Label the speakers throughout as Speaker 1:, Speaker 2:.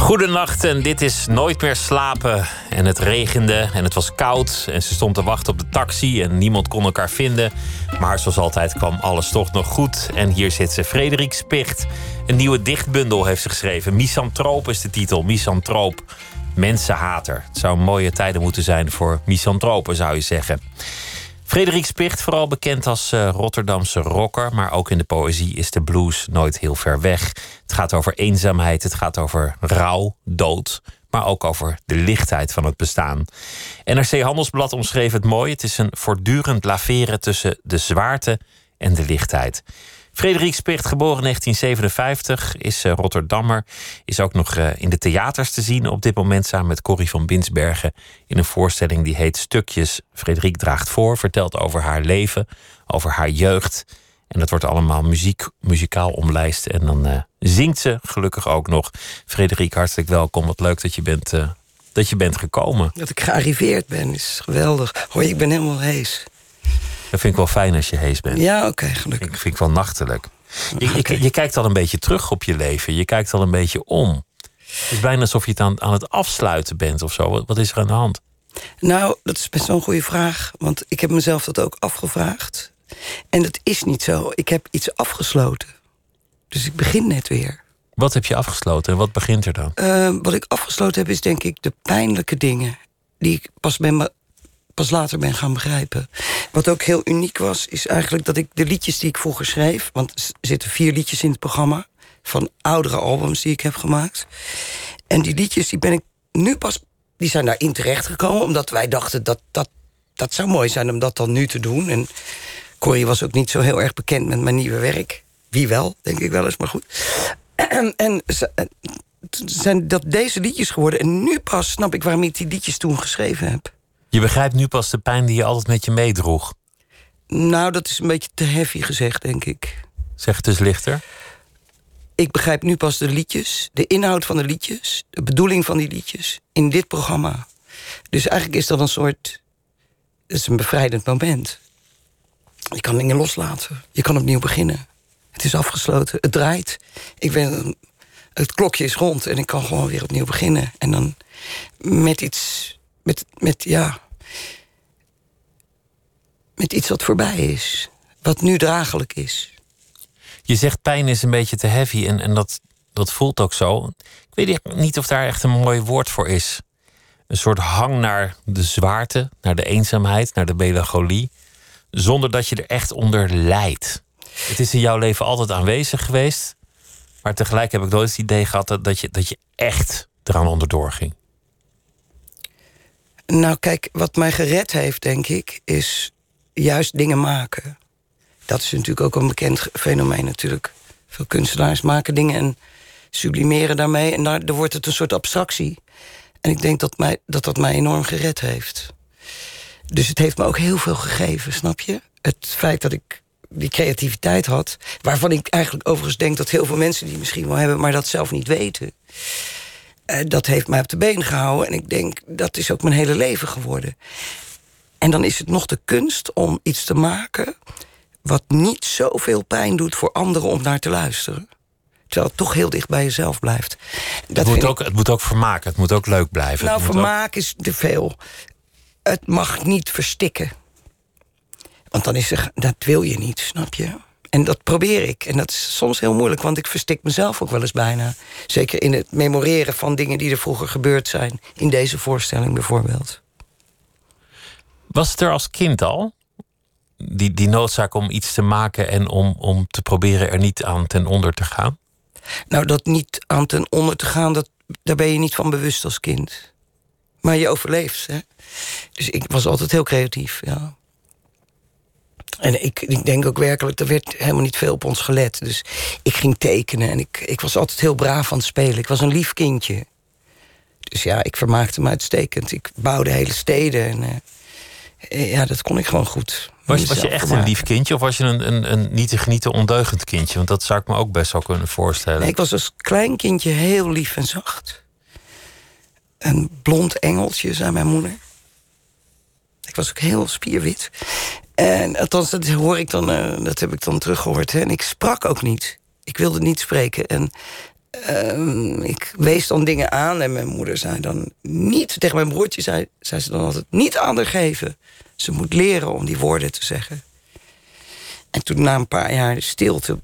Speaker 1: Goedenacht en dit is Nooit meer slapen. En het regende en het was koud en ze stond te wachten op de taxi en niemand kon elkaar vinden. Maar zoals altijd kwam alles toch nog goed. En hier zit ze, Frederik Spicht. Een nieuwe dichtbundel heeft ze geschreven. Misantroop is de titel, Misantroop. Mensenhater. Het zou mooie tijden moeten zijn voor misantropen, zou je zeggen. Frederik Spicht, vooral bekend als uh, Rotterdamse rocker, maar ook in de poëzie is de blues nooit heel ver weg. Het gaat over eenzaamheid, het gaat over rouw, dood, maar ook over de lichtheid van het bestaan. NRC Handelsblad omschreef het mooi: het is een voortdurend laveren tussen de zwaarte en de lichtheid. Frederik Spicht, geboren 1957, is uh, Rotterdammer. Is ook nog uh, in de theaters te zien op dit moment samen met Corrie van Binsbergen. In een voorstelling die heet Stukjes. Frederik draagt voor, vertelt over haar leven, over haar jeugd. En dat wordt allemaal muziek, muzikaal omlijst. En dan uh, zingt ze gelukkig ook nog. Frederik, hartelijk welkom. Wat leuk dat je bent, dat je bent gekomen.
Speaker 2: Dat ik gearriveerd ben is geweldig. Hoi, ik ben helemaal hees.
Speaker 1: Dat vind ik wel fijn als je hees bent.
Speaker 2: Ja, oké, okay, gelukkig.
Speaker 1: Ik vind ik wel nachtelijk. Je, okay. je, je, kijkt al een beetje terug op je leven. Je kijkt al een beetje om. Het is bijna alsof je het aan, aan het afsluiten bent of zo. Wat, wat is er aan de hand?
Speaker 2: Nou, dat is best wel een goede vraag. Want ik heb mezelf dat ook afgevraagd. En dat is niet zo. Ik heb iets afgesloten. Dus ik begin net weer.
Speaker 1: Wat heb je afgesloten en wat begint er dan?
Speaker 2: Uh, wat ik afgesloten heb is denk ik de pijnlijke dingen... die ik pas pas later ben gaan begrijpen. Wat ook heel uniek was, is eigenlijk dat ik de liedjes die ik vroeger schreef... want er zitten vier liedjes in het programma... van oudere albums die ik heb gemaakt. En die liedjes die ben ik nu pas... die zijn daarin terechtgekomen... omdat wij dachten dat dat, dat zou mooi zijn om dat dan nu te doen. En Corrie was ook niet zo heel erg bekend met mijn nieuwe werk. Wie wel, denk ik wel eens, maar goed. En zijn dat deze liedjes geworden. En nu pas snap ik waarom ik die liedjes toen geschreven heb.
Speaker 1: Je begrijpt nu pas de pijn die je altijd met je meedroeg.
Speaker 2: Nou, dat is een beetje te heavy gezegd, denk ik.
Speaker 1: Zeg het eens lichter.
Speaker 2: Ik begrijp nu pas de liedjes, de inhoud van de liedjes... de bedoeling van die liedjes in dit programma. Dus eigenlijk is dat een soort... Het is een bevrijdend moment. Je kan dingen loslaten. Je kan opnieuw beginnen. Het is afgesloten. Het draait. Ik ben, het klokje is rond en ik kan gewoon weer opnieuw beginnen. En dan met iets met, met, ja, met iets wat voorbij is. Wat nu draaglijk is.
Speaker 1: Je zegt pijn is een beetje te heavy en, en dat, dat voelt ook zo. Ik weet niet of daar echt een mooi woord voor is. Een soort hang naar de zwaarte, naar de eenzaamheid, naar de melancholie. Zonder dat je er echt onder lijdt. Het is in jouw leven altijd aanwezig geweest. Maar tegelijk heb ik nooit het idee gehad dat, je, dat je echt eraan onderdoor ging.
Speaker 2: Nou, kijk, wat mij gered heeft, denk ik, is juist dingen maken. Dat is natuurlijk ook een bekend fenomeen natuurlijk. Veel kunstenaars maken dingen en sublimeren daarmee. En daar, wordt het een soort abstractie. En ik denk dat, mij, dat dat mij enorm gered heeft. Dus het heeft me ook heel veel gegeven, snap je? Het feit dat ik die creativiteit had... waarvan ik eigenlijk overigens denk dat heel veel mensen die misschien wel hebben... maar dat zelf niet weten... Eh, dat heeft mij op de been gehouden. En ik denk, dat is ook mijn hele leven geworden. En dan is het nog de kunst om iets te maken... wat niet zoveel pijn doet voor anderen om naar te luisteren. Terwijl het toch heel dicht bij jezelf blijft.
Speaker 1: Dat het, moet ook, het moet ook vermaken, het moet ook leuk blijven.
Speaker 2: Nou, vermaak is te veel. Het mag niet verstikken. Want dan is er, dat wil je niet, snap je? En dat probeer ik. En dat is soms heel moeilijk, want ik verstik mezelf ook wel eens bijna. Zeker in het memoreren van dingen die er vroeger gebeurd zijn. In deze voorstelling bijvoorbeeld.
Speaker 1: Was het er als kind al? Die, die noodzaak om iets te maken en om, om te proberen er niet aan ten onder te gaan?
Speaker 2: Nou, dat niet aan ten onder te gaan, dat, daar ben je niet van bewust als kind. Maar je overleeft. Hè? Dus ik was altijd heel creatief, ja. En ik, ik denk ook werkelijk, er werd helemaal niet veel op ons gelet. Dus ik ging tekenen en ik, ik was altijd heel braaf aan het spelen. Ik was een lief kindje. Dus ja, ik vermaakte me uitstekend. Ik bouwde hele steden en uh, ja, dat kon ik gewoon goed.
Speaker 1: Was, was je echt een lief kindje of was je een, een, een niet te genieten ondeugend kindje? Want dat zou ik me ook best wel kunnen voorstellen.
Speaker 2: Nee, ik was als klein kindje heel lief en zacht. Een blond engeltje, zei mijn moeder. Ik was ook heel spierwit. En althans, dat hoor ik dan, uh, dat heb ik dan teruggehoord. Hè. En ik sprak ook niet. Ik wilde niet spreken. En uh, ik wees dan dingen aan. En mijn moeder zei dan niet, tegen mijn broertje zei, zei ze dan altijd... niet aan haar geven. Ze moet leren om die woorden te zeggen. En toen na een paar jaar stilte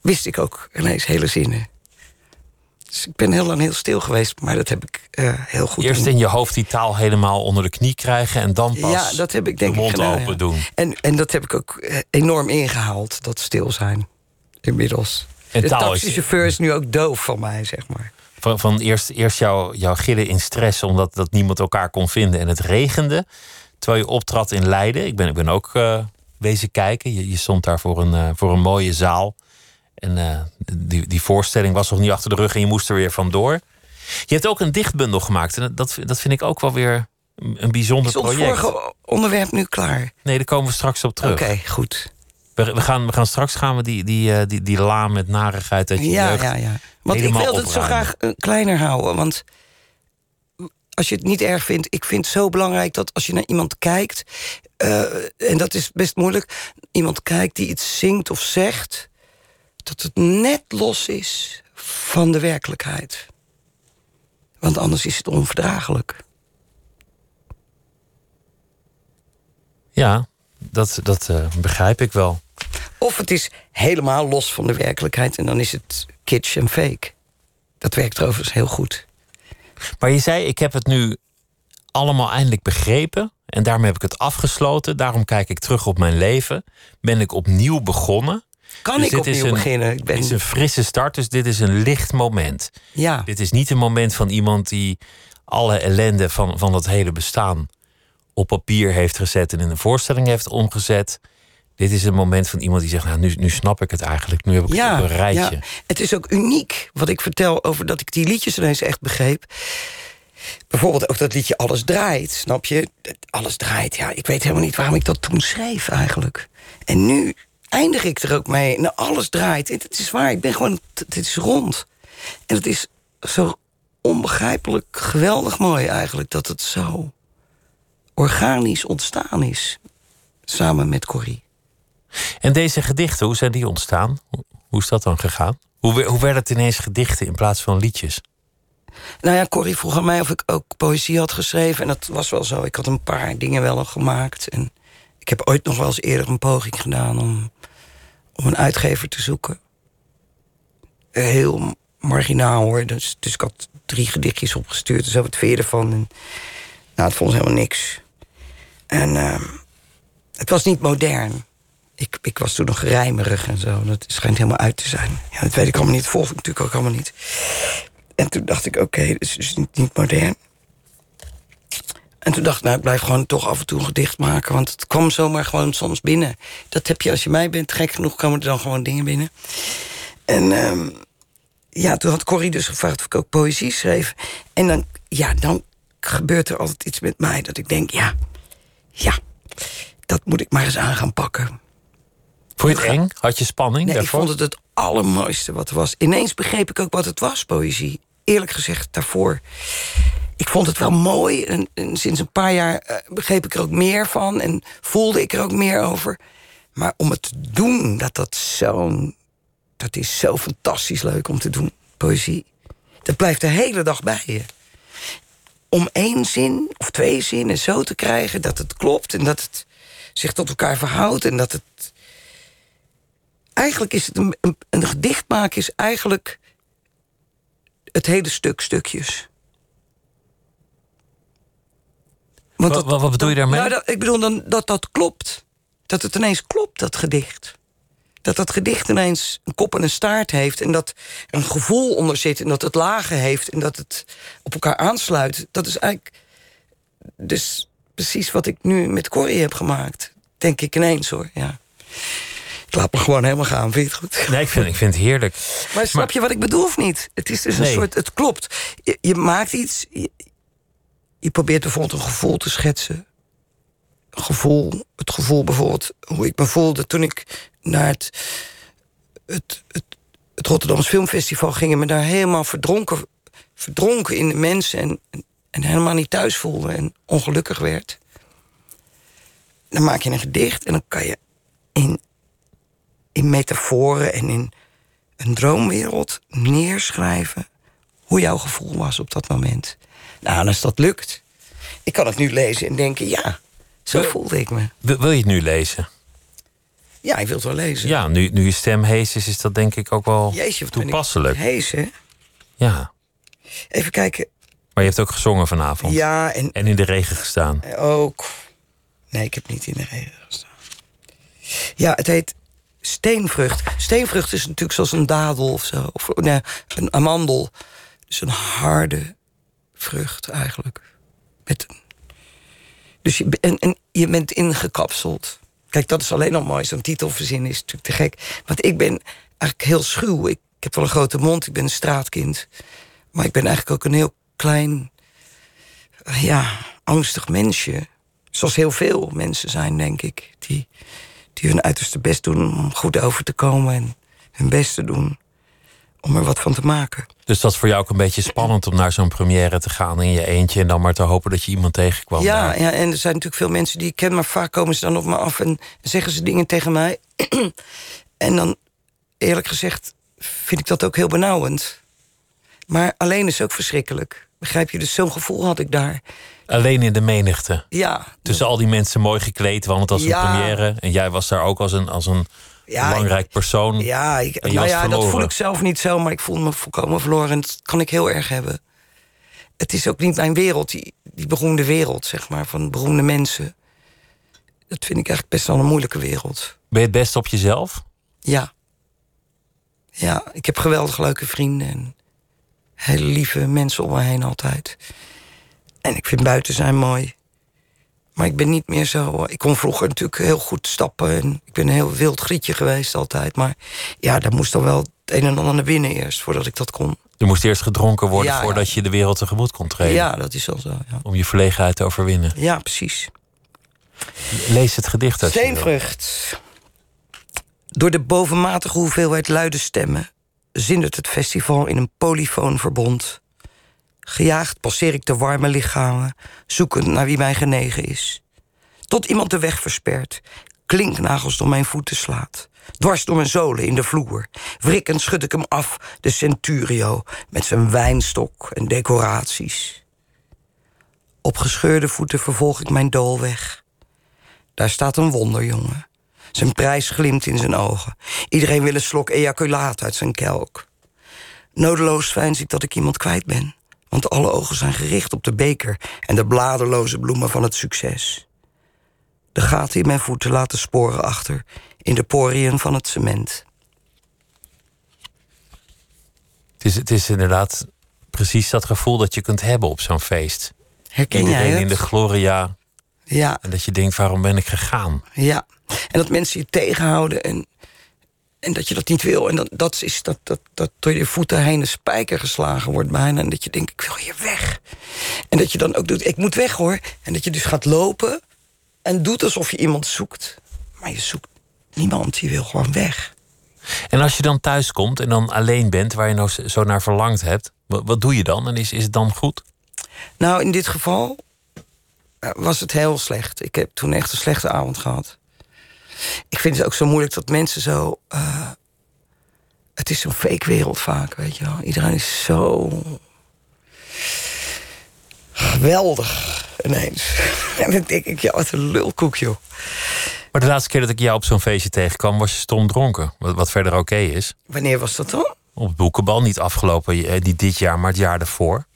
Speaker 2: wist ik ook ineens hele zinnen. Dus ik ben heel lang heel stil geweest, maar dat heb ik uh, heel goed
Speaker 1: Eerst in je hoofd die taal helemaal onder de knie krijgen en dan pas
Speaker 2: ja, dat heb ik, denk
Speaker 1: de mond
Speaker 2: ik gedaan,
Speaker 1: open
Speaker 2: ja.
Speaker 1: doen.
Speaker 2: En, en dat heb ik ook eh, enorm ingehaald, dat stil zijn. Inmiddels.
Speaker 1: En
Speaker 2: de taxichauffeur is nu ook doof van mij, zeg maar.
Speaker 1: Van, van eerst, eerst jouw jouw gillen in stress omdat dat niemand elkaar kon vinden en het regende. Terwijl je optrad in Leiden. Ik ben, ik ben ook eh, wezen kijken. Je, je stond daar voor een, eh, voor een mooie zaal. En eh, die, die voorstelling was nog niet achter de rug en je moest er weer vandoor. Je hebt ook een dichtbundel gemaakt. En dat, dat vind ik ook wel weer een bijzonder
Speaker 2: Is
Speaker 1: project.
Speaker 2: vorige onderwerp nu klaar?
Speaker 1: Nee, daar komen we straks op terug.
Speaker 2: Oké, goed.
Speaker 1: We, we, gaan, we gaan straks gaan we die, die, eh, die, die la met narigheid uit je
Speaker 2: Ja,
Speaker 1: jeugd
Speaker 2: ja, ja. Want ik wil het zo graag kleiner houden. Want als je het niet erg vindt, ik vind het zo belangrijk dat als je naar iemand kijkt, eh, en dat is best moeilijk, iemand kijkt die iets zingt of zegt, dat het net los is van de werkelijkheid. Want anders is het onverdraaglijk.
Speaker 1: Ja, dat, dat eh, begrijp ik wel.
Speaker 2: Of het is helemaal los van de werkelijkheid en dan is het kitsch en fake. Dat werkt overigens heel goed.
Speaker 1: Maar je zei, ik heb het nu allemaal eindelijk begrepen. En daarmee heb ik het afgesloten. Daarom kijk ik terug op mijn leven. Ben ik opnieuw begonnen.
Speaker 2: Kan
Speaker 1: Dus
Speaker 2: ik opnieuw
Speaker 1: een-
Speaker 2: beginnen? Ik
Speaker 1: Dit is een frisse start, dus dit is een licht moment.
Speaker 2: ja.
Speaker 1: Dit is niet een moment van iemand die alle ellende van, van dat hele bestaan op papier heeft gezet en in een voorstelling heeft omgezet. Dit is een moment van iemand die zegt, nou nu, nu snap ik het eigenlijk. Nu heb ik het op een rijtje.
Speaker 2: Ja. Het is ook uniek wat ik vertel over dat ik die liedjes ineens echt begreep. Bijvoorbeeld ook dat liedje Alles draait, snap je? Alles draait, ja. Ik weet helemaal niet waarom ik dat toen schreef eigenlijk. En nu eindig ik er ook mee. Nou, alles draait. Het is waar, ik ben gewoon... Het is rond. En het is zo onbegrijpelijk geweldig mooi eigenlijk... dat het zo organisch ontstaan is. Samen met Corrie.
Speaker 1: En deze gedichten, hoe zijn die ontstaan? Hoe- is dat dan gegaan? Hoe, hoe werden het ineens gedichten in plaats van liedjes?
Speaker 2: Nou ja, Corrie vroeg aan mij of ik ook poëzie had geschreven. En dat was wel zo. Ik had een paar dingen wel al gemaakt. En ik heb ooit nog wel eens eerder een poging gedaan om, om een uitgever te zoeken. Heel marginaal hoor. Dus, dus ik had drie gedichtjes opgestuurd. Dus wat vind je ervan? En, nou, het vond helemaal niks. En ehm, het was niet modern. Ik, ik was toen nog rijmerig en zo. Dat schijnt helemaal uit te zijn. Ja, dat weet ik allemaal niet. Volg ik natuurlijk ook allemaal niet. En toen dacht ik, oké, dit is dus niet modern. En toen dacht ik, nou, ik blijf gewoon toch af en toe een gedicht maken. Want het kwam zomaar gewoon soms binnen. Dat heb je als je mij bent. Gek genoeg komen er dan gewoon dingen binnen. En ehm, ja, toen had Corrie dus gevraagd of ik ook poëzie schreef. En dan, ja, dan gebeurt er altijd iets met mij. Dat ik denk, ja, ja, dat moet ik maar eens aan gaan pakken.
Speaker 1: Vond je het eng? Had je spanning
Speaker 2: Nee, ik
Speaker 1: daarvoor?
Speaker 2: vond het het allermooiste wat er was. Ineens begreep ik ook wat het was, poëzie. Eerlijk gezegd, daarvoor. Ik vond het wel mooi. En, sinds een paar jaar eh, begreep ik er ook meer van. En voelde ik er ook meer over. Maar om het te doen, dat dat zo'n... Dat is zo fantastisch leuk om te doen, poëzie. Dat blijft de hele dag bij je. Om één zin of twee zinnen zo te krijgen dat het klopt... en dat het zich tot elkaar verhoudt en dat het eigenlijk is het een gedicht maken is eigenlijk het hele stuk stukjes. Want
Speaker 1: Wat- wat- wat bedoel je daarmee?
Speaker 2: Nou, dat, ik bedoel dan dat dat klopt. Dat het ineens klopt, dat gedicht. Dat dat gedicht ineens een kop en een staart heeft... en dat er een gevoel onder zit en dat het lagen heeft... en dat het op elkaar aansluit. Dat is eigenlijk dus precies wat ik nu met Corrie heb gemaakt. Denk ik ineens, hoor, ja. Ik laat me gewoon helemaal gaan, vind je het goed?
Speaker 1: Nee, ik vind, ik vind het heerlijk.
Speaker 2: Maar snap je wat ik bedoel of niet? Het is dus
Speaker 1: Nee.
Speaker 2: een soort, het klopt. Je, je maakt iets, je, je probeert bijvoorbeeld een gevoel te schetsen. gevoel, het gevoel bijvoorbeeld hoe ik me voelde toen ik naar het, het, het, Filmfestival ging en me daar helemaal verdronken, verdronken in de mensen en, en helemaal niet thuis voelde en ongelukkig werd. Dan maak je een gedicht en dan kan je in, in metaforen en in een droomwereld neerschrijven hoe jouw gevoel was op dat moment. Nou, en als dat lukt, ik kan het nu lezen en denken, ja, zo voelde ik me.
Speaker 1: Wil, wil je het nu lezen?
Speaker 2: Ja, ik wil het wel lezen.
Speaker 1: Ja, nu, nu je stem hees is, is dat denk ik ook wel
Speaker 2: Jeetje, wat
Speaker 1: toepasselijk.
Speaker 2: Hees, hè?
Speaker 1: Ja,
Speaker 2: Even kijken.
Speaker 1: maar je hebt ook gezongen vanavond.
Speaker 2: Ja, en
Speaker 1: En in de regen gestaan.
Speaker 2: ook... Nee, ik heb niet in de regen gestaan. Ja, het heet steenvrucht. Steenvrucht is natuurlijk zoals een dadel of zo. Of nee, een amandel. Dus een harde vrucht eigenlijk. Met. Dus je, en, en je bent ingekapseld. Kijk, dat is alleen al mooi. Zo'n titel verzinnen is natuurlijk te gek. Want ik ben eigenlijk heel schuw. Ik, ik heb wel een grote mond, ik ben een straatkind. Maar ik ben eigenlijk ook een heel klein, eh, ja, angstig mensje. Zoals heel veel mensen zijn, denk ik. Die, die hun uiterste best doen om goed over te komen en hun best te doen om er wat van te maken.
Speaker 1: Dus dat is voor jou ook een beetje spannend om naar zo'n première te gaan in je eentje en dan maar te hopen dat je iemand tegenkwam.
Speaker 2: Ja,
Speaker 1: daar.
Speaker 2: ja, en er zijn natuurlijk veel mensen die ik ken, maar vaak komen ze dan op me af en zeggen ze dingen tegen mij. en dan, eerlijk gezegd, vind ik dat ook heel benauwend. Maar alleen is ook verschrikkelijk. Begrijp je? Dus zo'n gevoel had ik daar.
Speaker 1: Alleen in de menigte.
Speaker 2: Ja,
Speaker 1: Tussen al die mensen mooi gekleed, want het was een première. En jij was daar ook als een, als een
Speaker 2: Ja,
Speaker 1: belangrijk persoon.
Speaker 2: Ja, ik, nou ja dat voel ik zelf niet zo, maar ik voel me volkomen verloren. En dat kan ik heel erg hebben. Het is ook niet mijn wereld, die, die beroemde wereld, zeg maar, van beroemde mensen. Dat vind ik eigenlijk best wel een moeilijke wereld.
Speaker 1: Ben je het best op jezelf?
Speaker 2: Ja. Ja, ik heb geweldig leuke vrienden en hele lieve mensen om me heen altijd. En ik vind buiten zijn mooi. Maar ik ben niet meer zo. Ik kon vroeger natuurlijk heel goed stappen. En ik ben een heel wild grietje geweest altijd. Maar ja, daar moest dan wel het een en ander naar binnen eerst voordat ik dat kon.
Speaker 1: Er moest eerst gedronken worden
Speaker 2: Ja, ja.
Speaker 1: voordat je de wereld tegemoet kon treden.
Speaker 2: Ja, dat is wel zo. Ja,
Speaker 1: Om je verlegenheid te overwinnen.
Speaker 2: ja precies.
Speaker 1: Lees het gedicht wil.
Speaker 2: Steenvrucht. Door de bovenmatige hoeveelheid luide stemmen zindert het festival in een polyfoon verbond. Gejaagd passeer ik de warme lichamen, zoekend naar wie mij genegen is. Tot iemand de weg verspert, klinknagels door mijn voeten slaat. Dwars door mijn zolen in de vloer. Wrikkend schud ik hem af, de centurio, met zijn wijnstok en decoraties. Op gescheurde voeten vervolg ik mijn doolweg. Daar staat een wonderjongen. Zijn prijs glimt in zijn ogen. Iedereen wil een slok ejaculaat uit zijn kelk. Nodeloos veins ik dat ik iemand kwijt ben. Want alle ogen zijn gericht op de beker en de bladerloze bloemen van het succes. De gaten in mijn voeten laten sporen achter in de poriën van het cement.
Speaker 1: Het is, het is inderdaad precies dat gevoel dat je kunt hebben op zo'n feest.
Speaker 2: Herken jij
Speaker 1: Iedereen
Speaker 2: het?
Speaker 1: in de gloria.
Speaker 2: Ja,
Speaker 1: En dat je denkt, waarom ben ik gegaan?
Speaker 2: ja. En dat mensen je tegenhouden en, en dat je dat niet wil. En dat, dat is dat, dat, dat door je voeten heen een spijker geslagen wordt bijna. En dat je denkt, ik wil hier weg. En dat je dan ook doet, ik moet weg hoor. En dat je dus gaat lopen en doet alsof je iemand zoekt. Maar je zoekt niemand, je wil gewoon weg.
Speaker 1: En als je dan thuis komt en dan alleen bent, waar je nou zo- naar verlangd hebt, wat, wat doe je dan? En is, is het dan goed?
Speaker 2: Nou, in dit geval eh, was het heel slecht. Ik heb toen echt een slechte avond gehad. Ik vind het ook zo moeilijk dat mensen zo. eh, het is zo'n fake wereld vaak, weet je wel. Iedereen is zo. geweldig ineens. en dan denk ik, ja, wat een lulkoek, joh.
Speaker 1: Maar de laatste keer dat ik jou op zo'n feestje tegenkwam, was je stom dronken. Wat, wat verder oké is.
Speaker 2: Wanneer was dat dan?
Speaker 1: Op het boekenbal, niet afgelopen, eh, niet dit jaar, maar het jaar ervoor.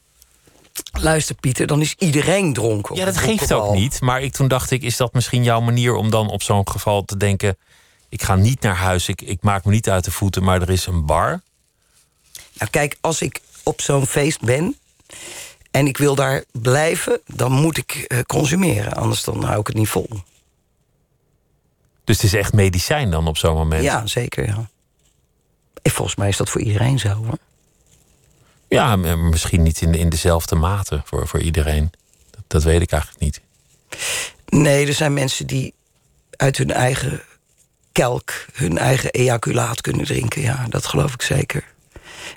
Speaker 2: Luister, Pieter, dan is iedereen dronken.
Speaker 1: Ja, dat geeft ook niet. Maar ik, toen dacht ik, is dat misschien jouw manier om dan op zo'n geval te denken... ik ga niet naar huis, ik, ik maak me niet uit de voeten, maar er is een bar.
Speaker 2: Nou, kijk, als ik op zo'n feest ben en ik wil daar blijven, dan moet ik eh, consumeren. Anders dan hou ik het niet vol.
Speaker 1: Dus het is echt medicijn dan op zo'n moment.
Speaker 2: Ja, zeker. Ja. En volgens mij is dat voor iedereen zo. Hoor.
Speaker 1: Ja, misschien niet in, in dezelfde mate voor, voor iedereen. Dat, dat weet ik eigenlijk niet.
Speaker 2: Nee, er zijn mensen die uit hun eigen kelk hun eigen ejaculaat kunnen drinken. Ja, dat geloof ik zeker.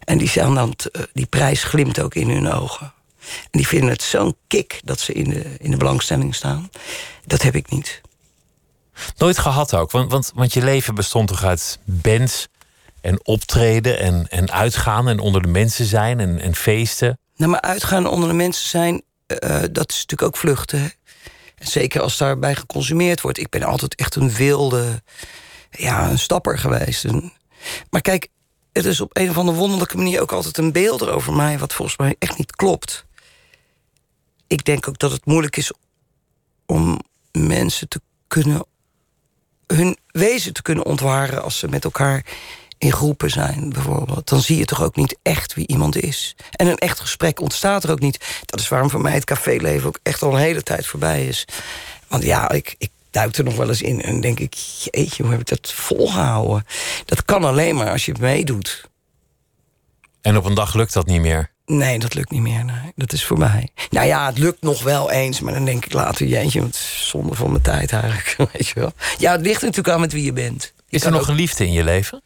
Speaker 2: En die, zijn dan eh, die prijs glimt ook in hun ogen. En die vinden het zo'n kick dat ze in de, in de belangstelling staan. Dat heb ik niet.
Speaker 1: Nooit gehad ook, want, want, want je leven bestond toch uit bands en optreden en, en uitgaan en onder de mensen zijn en, en feesten.
Speaker 2: Nou, maar uitgaan onder de mensen zijn, eh, dat is natuurlijk ook vluchten. Zeker als daarbij geconsumeerd wordt. Ik ben altijd echt een wilde, ja, een stapper geweest. Maar kijk, het is op een of andere wonderlijke manier ook altijd een beeld over mij, wat volgens mij echt niet klopt. Ik denk ook dat het moeilijk is om mensen te kunnen, hun wezen te kunnen ontwaren als ze met elkaar in groepen zijn, bijvoorbeeld. Dan zie je toch ook niet echt wie iemand is. En een echt gesprek ontstaat er ook niet. Dat is waarom voor mij het caféleven ook echt al een hele tijd voorbij is. Want ja, ik, ik duik er nog wel eens in en denk ik... jeetje, hoe heb ik dat volgehouden? Dat kan alleen maar als je meedoet.
Speaker 1: En op een dag lukt dat niet meer.
Speaker 2: Nee, dat lukt niet meer. Nee. Dat is voorbij. Nou ja, het lukt nog wel eens, maar dan denk ik later... jeetje, wat zonde van mijn tijd eigenlijk, weet je wel. Ja, het ligt natuurlijk aan met wie je bent. Je
Speaker 1: Is er nog
Speaker 2: ook-
Speaker 1: een liefde in je leven?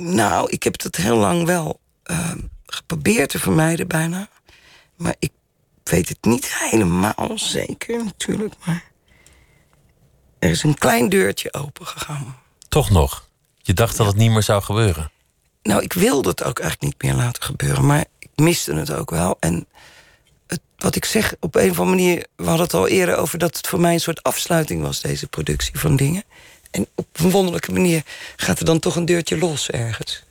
Speaker 2: Nou, ik heb het heel lang wel ehm, geprobeerd te vermijden bijna. Maar ik weet het niet helemaal zeker natuurlijk. Maar er is een klein deurtje open gegaan.
Speaker 1: Toch nog. Je dacht dat het niet meer zou gebeuren.
Speaker 2: Nou, ik wilde het ook eigenlijk niet meer laten gebeuren. Maar ik miste het ook wel. En het, wat ik zeg, op een of andere manier... we hadden het al eerder over dat het voor mij een soort afsluiting was... deze productie van dingen. En op een wonderlijke manier gaat er dan toch een deurtje los ergens.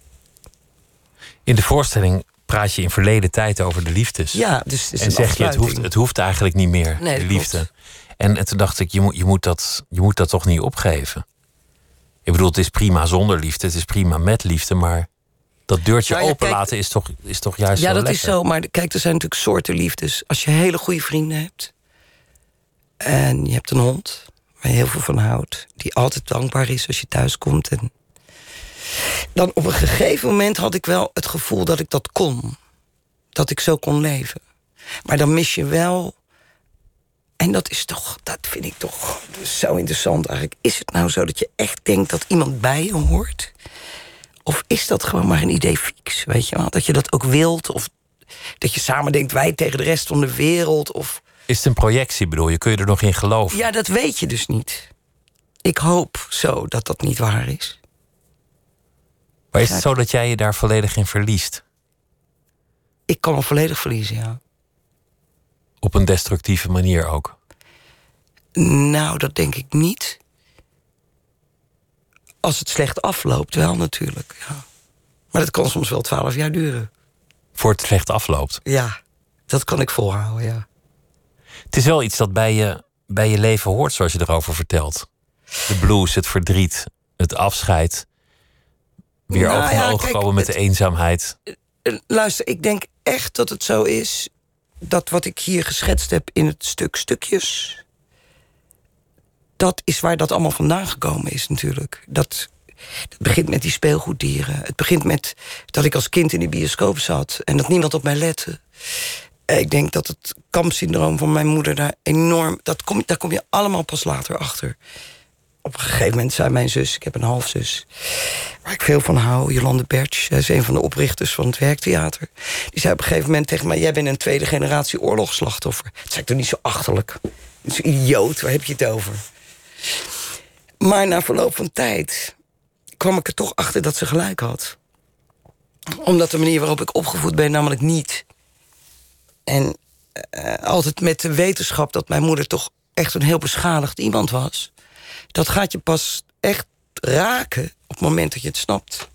Speaker 1: In de voorstelling praat je in verleden tijd over de liefdes.
Speaker 2: Ja, dus het is
Speaker 1: en zeg je, het hoeft, het hoeft eigenlijk niet meer,
Speaker 2: Nee,
Speaker 1: de liefde.
Speaker 2: klopt.
Speaker 1: En, en toen dacht ik, je moet, je, moet dat, je moet dat toch niet opgeven. Ik bedoel, het is prima zonder liefde, het is prima met liefde, maar dat deurtje
Speaker 2: Nou ja,
Speaker 1: openlaten is, toch, is toch juist
Speaker 2: Ja, dat
Speaker 1: lekker.
Speaker 2: is zo. Maar kijk, er zijn natuurlijk soorten liefdes. Als je hele goede vrienden hebt... en je hebt een hond heel veel van houdt... die altijd dankbaar is als je thuis komt. En dan op een gegeven moment had ik wel het gevoel dat ik dat kon. Dat ik zo kon leven. Maar dan mis je wel... En dat is toch, dat vind ik toch zo interessant eigenlijk. Is het nou zo dat je echt denkt dat iemand bij je hoort? Of is dat gewoon maar een idee fix, weet je wel? Dat je dat ook wilt, of dat je samen denkt... wij tegen de rest van de wereld, of...
Speaker 1: Is het een projectie, bedoel je? Kun je er nog in geloven?
Speaker 2: Ja, dat weet je dus niet. Ik hoop zo dat dat niet waar is.
Speaker 1: Maar is het zo dat jij je daar volledig in verliest?
Speaker 2: Ik kan me volledig verliezen, ja.
Speaker 1: Op een destructieve manier ook.
Speaker 2: Nou, dat denk ik niet. Als het slecht afloopt, wel natuurlijk, ja. Maar dat kan soms wel twaalf jaar duren.
Speaker 1: Voor het slecht afloopt.
Speaker 2: Ja, dat kan ik volhouden, ja.
Speaker 1: Het is wel iets dat bij je, bij je leven hoort, zoals je erover vertelt. De blues, het verdriet, het afscheid. Weer
Speaker 2: Nou
Speaker 1: oog in
Speaker 2: ja,
Speaker 1: oog
Speaker 2: kijk,
Speaker 1: komen met
Speaker 2: het-
Speaker 1: de eenzaamheid.
Speaker 2: Eh, Luister, ik denk echt dat het zo is... dat wat ik hier geschetst heb in het stuk stukjes... dat is waar dat allemaal vandaan gekomen is natuurlijk. Dat, het begint met die speelgoeddieren. Het begint met dat ik als kind in de bioscoop zat... en dat niemand op mij lette. Eh, Ik denk dat het kampsyndroom van mijn moeder daar enorm... Dat kom, daar kom je allemaal pas later achter. Op een gegeven moment zei mijn zus, ik heb een halfzus... waar ik veel van hou, Jolande Bertsch... is een van de oprichters van het Werktheater. Die zei op een gegeven moment tegen mij... jij bent een tweede generatie oorlogsslachtoffer. Dat zei ik toch niet zo achterlijk. Zo idioot, waar heb je het over? Maar na verloop van tijd kwam ik er toch achter dat ze gelijk had. Omdat de manier waarop ik opgevoed ben namelijk niet. En eh, altijd met de wetenschap dat mijn moeder toch echt een heel beschadigd iemand was. Dat gaat je pas echt raken op het moment dat je het snapt.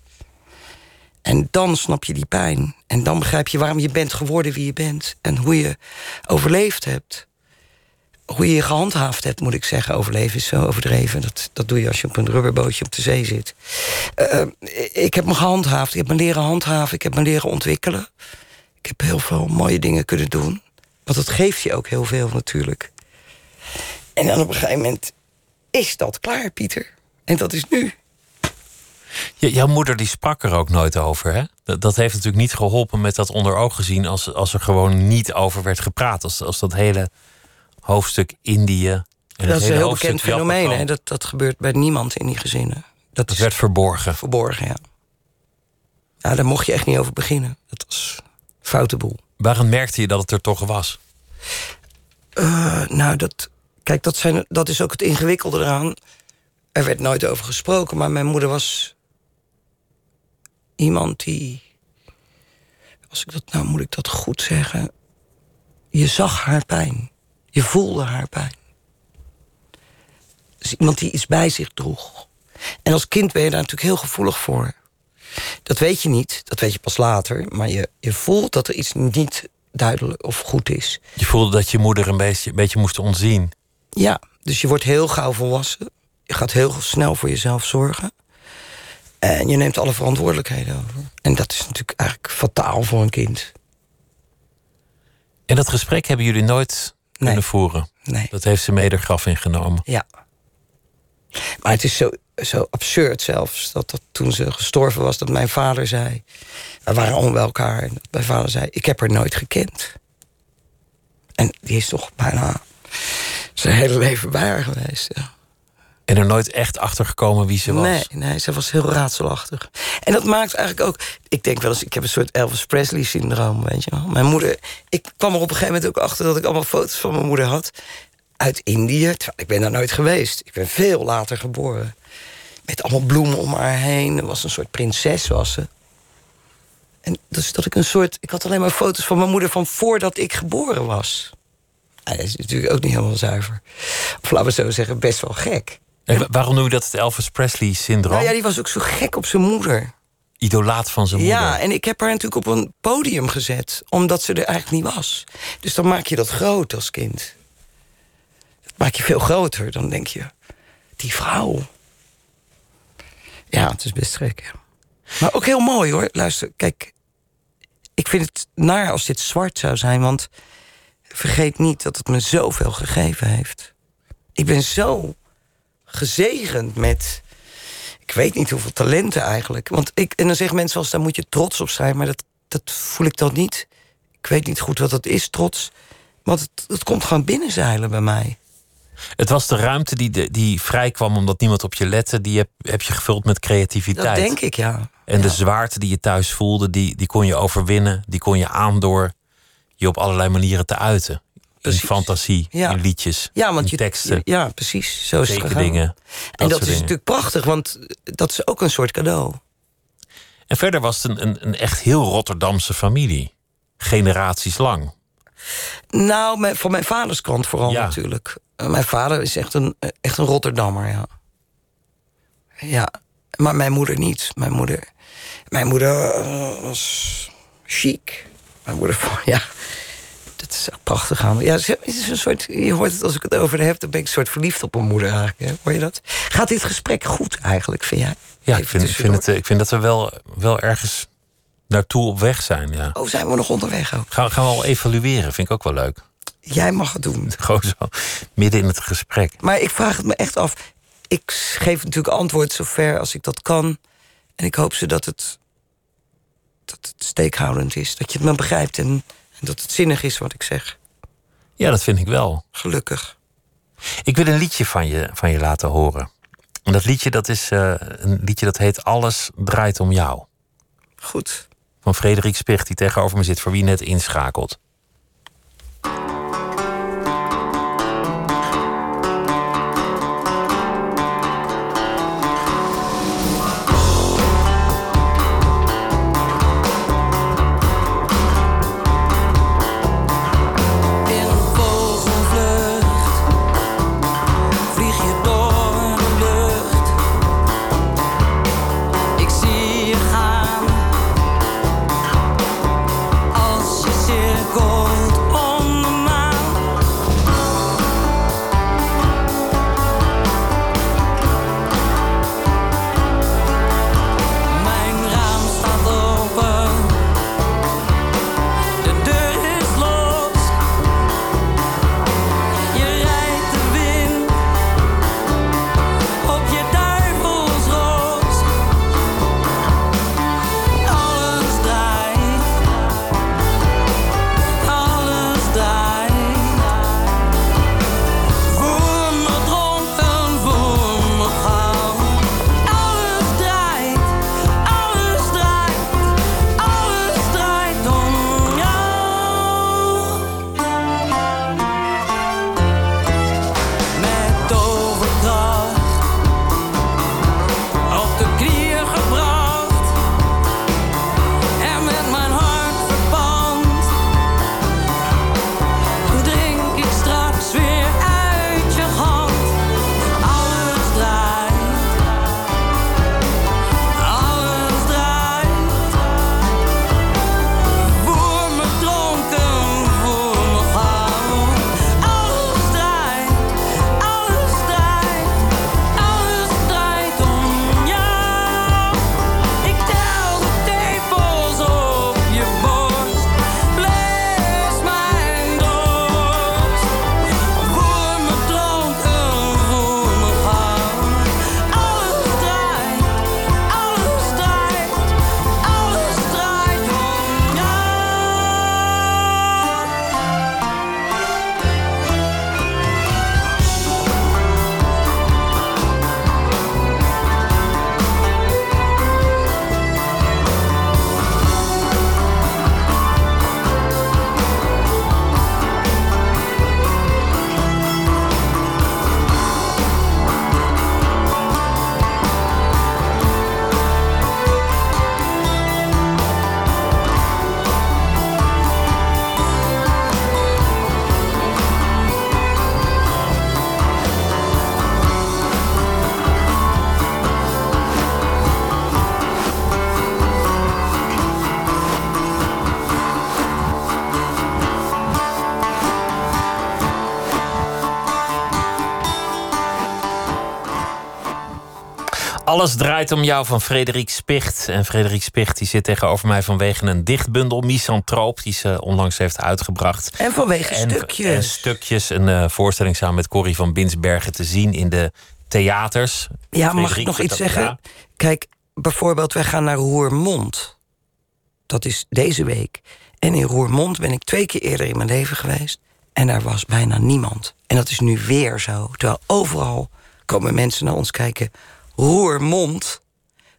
Speaker 2: En dan snap je die pijn. En dan begrijp je waarom je bent geworden wie je bent. En hoe je overleefd hebt. Hoe je je gehandhaafd hebt, moet ik zeggen. Overleven is zo overdreven. Dat, dat doe je als je op een rubberbootje op de zee zit. Eh, eh, ik heb me gehandhaafd. Ik heb me leren handhaven. Ik heb me leren ontwikkelen. Ik heb heel veel mooie dingen kunnen doen. Want dat geeft je ook heel veel natuurlijk. En dan op een gegeven moment is dat klaar, Pieter. En dat is nu.
Speaker 1: Je, jouw moeder die sprak er ook nooit over. Hè? Dat, dat heeft natuurlijk niet geholpen met dat onder ogen zien als, als er gewoon niet over werd gepraat. Als, als dat hele hoofdstuk Indië. En
Speaker 2: dat is een heel bekend fenomeen. Hè? Dat, dat gebeurt bij niemand in die gezinnen. Dat
Speaker 1: Dat werd verborgen.
Speaker 2: verborgen, ja. Ja, daar mocht je echt niet over beginnen. Dat was foute boel.
Speaker 1: Waarom merkte je dat het er toch was?
Speaker 2: Eh, nou, dat, kijk, dat, zijn, dat is ook het ingewikkelde eraan. Er werd nooit over gesproken, maar mijn moeder was iemand die. Als ik dat, nou moet ik dat goed zeggen. Je zag haar pijn. Je voelde haar pijn. Dus iemand die iets bij zich droeg. En als kind ben je daar natuurlijk heel gevoelig voor. Dat weet je niet, dat weet je pas later. Maar je, je voelt dat er iets niet duidelijk of goed is.
Speaker 1: Je voelde dat je moeder een beetje, een beetje moest ontzien.
Speaker 2: Ja, dus je wordt heel gauw volwassen. Je gaat heel snel voor jezelf zorgen. En je neemt alle verantwoordelijkheden over. En dat is natuurlijk eigenlijk fataal voor een kind.
Speaker 1: En dat gesprek hebben jullie nooit kunnen voeren.
Speaker 2: Nee.
Speaker 1: Dat heeft ze mee er graf ingenomen.
Speaker 2: Ja. Maar het is zo, zo absurd zelfs dat, dat toen ze gestorven was, dat mijn vader zei. We waren om bij elkaar. En dat mijn vader zei: Ik heb haar nooit gekend. En die is toch bijna zijn hele leven bij haar geweest. Ja.
Speaker 1: En er nooit echt achter gekomen wie ze was.
Speaker 2: Nee, nee, ze was heel raadselachtig. En dat maakt eigenlijk ook... Ik denk wel eens, ik heb een soort Elvis Presley-syndroom, weet je wel. Mijn moeder... Ik kwam er op een gegeven moment ook achter dat ik allemaal foto's van mijn moeder had. Uit Indië, terwijl ik ben daar nooit geweest. Ik ben veel later geboren. Met allemaal bloemen om haar heen. Er was een soort prinses, was ze. En dus dat ik een soort... Ik had alleen maar foto's van mijn moeder van voordat ik geboren was. Ja, dat is natuurlijk ook niet helemaal zuiver. Of laten we zo zeggen, best wel gek.
Speaker 1: En wa- waarom noem je dat het Elvis Presley-syndroom?
Speaker 2: Nou ja, die was ook zo gek op zijn moeder.
Speaker 1: Idolaat van zijn moeder.
Speaker 2: Ja, en ik heb haar natuurlijk op een podium gezet, omdat ze er eigenlijk niet was. Dus dan maak je dat groot als kind. Dat maak je veel groter. Dan denk je, die vrouw. Ja, het is best gek. ja. Maar ook heel mooi hoor. Luister, kijk. Ik vind het naar als dit zwart zou zijn, want vergeet niet dat het me zoveel gegeven heeft. Ik ben zo gezegend met ik weet niet hoeveel talenten eigenlijk. Want ik, en dan zeggen mensen wel daar moet je trots op zijn. Maar dat, dat voel ik dan niet. Ik weet niet goed wat dat is, trots. Want het, het komt gewoon binnenzeilen bij mij.
Speaker 1: Het was de ruimte die, die vrij kwam omdat niemand op je lette. Die heb, heb je gevuld met creativiteit.
Speaker 2: Dat denk ik, ja.
Speaker 1: En de zwaarte die je thuis voelde, die, die kon je overwinnen. Die kon je aan door je op allerlei manieren te uiten.
Speaker 2: Precies.
Speaker 1: In fantasie,
Speaker 2: Ja.
Speaker 1: in liedjes,
Speaker 2: Ja, want
Speaker 1: in
Speaker 2: je,
Speaker 1: teksten,
Speaker 2: ja, precies. Zo is het gegaan.
Speaker 1: tekeningen.
Speaker 2: En
Speaker 1: dat
Speaker 2: is
Speaker 1: dingen.
Speaker 2: natuurlijk prachtig, want dat is ook een soort cadeau.
Speaker 1: En verder was het een, een, een echt heel Rotterdamse familie. Generaties lang.
Speaker 2: Nou, mijn, van mijn vaders kant vooral
Speaker 1: Ja.
Speaker 2: natuurlijk. Eh, Mijn vader is echt een, eh, echt een Rotterdammer, ja. Ja, maar mijn moeder niet. Mijn moeder, mijn moeder eh, was chic. Mijn moeder, ja, dat is echt prachtig aan. Ja, ze- is een soort, je hoort het als ik het over heb, dan ben ik een soort verliefd op mijn moeder eigenlijk. Hè? Hoor je dat? Gaat dit gesprek goed eigenlijk, vind jij?
Speaker 1: Ja, ik
Speaker 2: Even
Speaker 1: vind, ik, vind het, ik vind dat we wel, wel ergens naartoe op weg zijn. Ja.
Speaker 2: Oh, zijn we nog onderweg ook?
Speaker 1: Gaan, gaan we al evalueren, vind ik ook wel leuk.
Speaker 2: Jij mag het doen.
Speaker 1: Gewoon zo, midden in het gesprek.
Speaker 2: Maar ik vraag het me echt af. Ik geef natuurlijk antwoord zover als ik dat kan. En ik hoop ze dat het, dat het steekhoudend is. Dat je het me begrijpt en, en dat het zinnig is wat ik zeg.
Speaker 1: Ja, dat vind ik wel.
Speaker 2: Gelukkig.
Speaker 1: Ik wil een liedje van je, van je laten horen. En dat liedje dat is eh, een liedje dat heet Alles draait om jou.
Speaker 2: Goed.
Speaker 1: Van Frederik Spicht, die tegenover me zit, voor wie net inschakelt. Alles draait om jou van Frederik Spicht. En Frederik Spicht die zit tegenover mij vanwege een dichtbundel, Misantroop, die ze onlangs heeft uitgebracht.
Speaker 2: En vanwege
Speaker 1: En-
Speaker 2: stukjes.
Speaker 1: En stukjes, een eh, voorstelling samen met Corrie van Binsbergen te zien in de theaters.
Speaker 2: Ja, mag ik nog iets zeggen?
Speaker 1: ja.
Speaker 2: Kijk, bijvoorbeeld, wij gaan naar Roermond. Dat is deze week. En in Roermond ben ik twee keer eerder in mijn leven geweest. En daar was bijna niemand. En dat is nu weer zo. Terwijl overal komen mensen naar ons kijken. Roermond,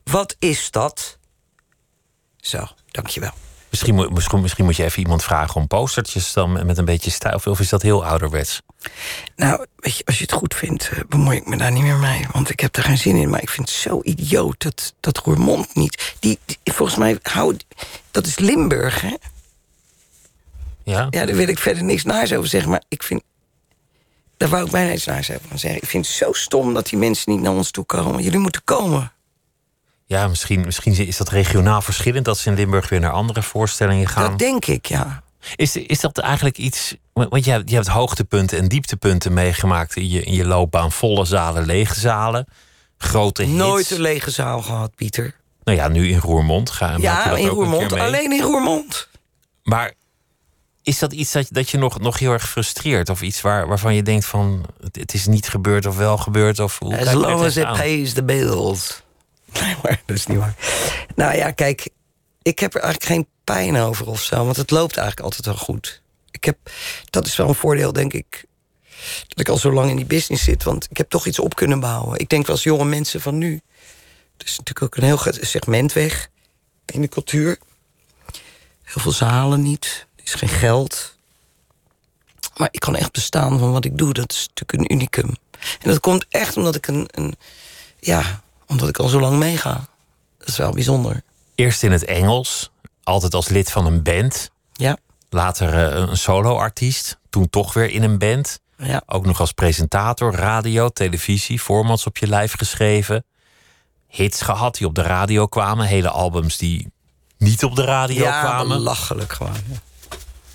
Speaker 2: wat is dat? Zo, dankjewel.
Speaker 1: Misschien, moet- misschien, misschien moet je even iemand vragen om postertjes dan met- met een beetje stijl. Of is dat heel ouderwets?
Speaker 2: Nou, weet je, als je het goed vindt, eh, bemoei ik me daar niet meer mee. Want ik heb er geen zin in. Maar ik vind het zo idioot dat, dat Roermond niet... Die, die- volgens mij, hou, dat is Limburg, hè?
Speaker 1: Ja?
Speaker 2: Ja, daar wil ik verder niks naars over zeggen. Maar ik vind... Daar wou ik bijna iets gaan zeggen. Ik vind het zo stom dat die mensen niet naar ons toe komen. Jullie moeten komen.
Speaker 1: Ja, misschien, misschien is dat regionaal verschillend dat ze in Limburg weer naar andere voorstellingen gaan.
Speaker 2: Dat denk ik, ja.
Speaker 1: Is, is dat eigenlijk iets. Want je hebt, je hebt hoogtepunten en dieptepunten meegemaakt in je, in je loopbaan. Volle zalen, lege zalen. Grote hits.
Speaker 2: Nooit een lege zaal gehad, Pieter.
Speaker 1: Nou ja, nu in Roermond. Ga,
Speaker 2: Ja, in Roermond. Alleen in Roermond.
Speaker 1: Maar is dat iets dat, dat je nog, nog heel erg frustreert? Of iets waar, waarvan je denkt van... Het, het is niet gebeurd of wel gebeurd? Of hoe
Speaker 2: As long as it pays the bills. Nee, maar dat is niet waar. Nou ja, kijk, ik heb er eigenlijk geen pijn over of zo. Want het loopt eigenlijk altijd wel goed. Ik heb, dat is wel een voordeel, denk ik. Dat ik al zo lang in die business zit. Want ik heb toch iets op kunnen bouwen. Ik denk wel als jonge mensen van nu. Er is natuurlijk ook een heel segment weg. In de cultuur. Heel veel zalen niet. Is geen geld. Maar ik kan echt bestaan van wat ik doe. Dat is natuurlijk een unicum. En dat komt echt omdat ik een, een ja, omdat ik al zo lang meega. Dat is wel bijzonder.
Speaker 1: Eerst in het Engels. Altijd als lid van een band.
Speaker 2: Ja,
Speaker 1: Later eh, een solo-artiest. Toen toch weer in een band.
Speaker 2: ja.
Speaker 1: Ook nog als presentator, radio, televisie, formats op je lijf geschreven. Hits gehad die op de radio kwamen. Hele albums die niet op de radio
Speaker 2: ja
Speaker 1: kwamen.
Speaker 2: belachelijk gewoon. ja.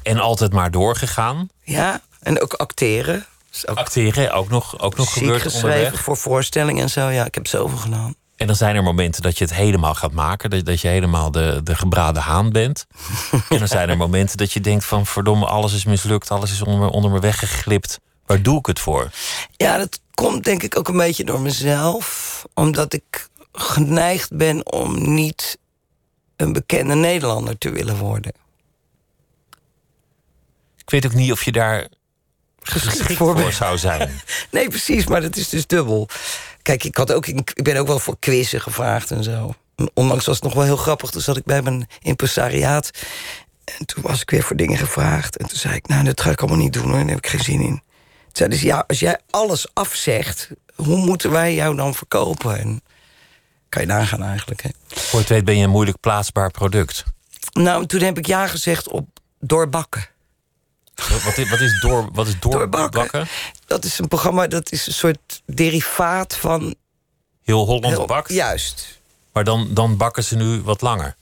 Speaker 1: En altijd maar doorgegaan.
Speaker 2: Ja, en ook acteren. Is ook
Speaker 1: Acteren, ook nog, ook nog gebeurd
Speaker 2: geschreven
Speaker 1: onderweg.
Speaker 2: voor voorstellingen en zo. Ja, ik heb zoveel gedaan.
Speaker 1: En dan zijn er momenten dat je het helemaal gaat maken. Dat, dat je helemaal de, de gebraden haan bent. en dan zijn er momenten dat je denkt van... verdomme, alles is mislukt, alles is onder, onder me weggeglipt. Waar doe ik het voor?
Speaker 2: Ja, dat komt denk ik ook een beetje door mezelf. Omdat ik geneigd ben om niet een bekende Nederlander te willen worden.
Speaker 1: Ik weet ook niet of je daar
Speaker 2: Geschikt voor
Speaker 1: zou zijn.
Speaker 2: Nee, precies, maar dat is dus dubbel. Kijk, ik, had ook, ik ben ook wel voor quizzen gevraagd en zo. En Onlangs was het nog wel heel grappig. Toen zat ik bij mijn impresariaat. En toen was ik weer voor dingen gevraagd. En toen zei ik, nou, dat ga ik allemaal niet doen hoor. Daar heb ik geen zin in. Toen zeiden ze, ja, als jij alles afzegt... hoe moeten wij jou dan verkopen? En kan je nagaan eigenlijk, hè?
Speaker 1: Voor het weet ben je een moeilijk plaatsbaar product.
Speaker 2: Nou, toen heb ik ja gezegd op doorbakken.
Speaker 1: Wat, is, wat is, door, wat is doorbakken?
Speaker 2: Doorbakken. Dat is een programma, dat is een soort derivaat van...
Speaker 1: Heel Holland
Speaker 2: heel-
Speaker 1: bakt.
Speaker 2: Juist.
Speaker 1: Maar dan, dan bakken ze nu wat langer.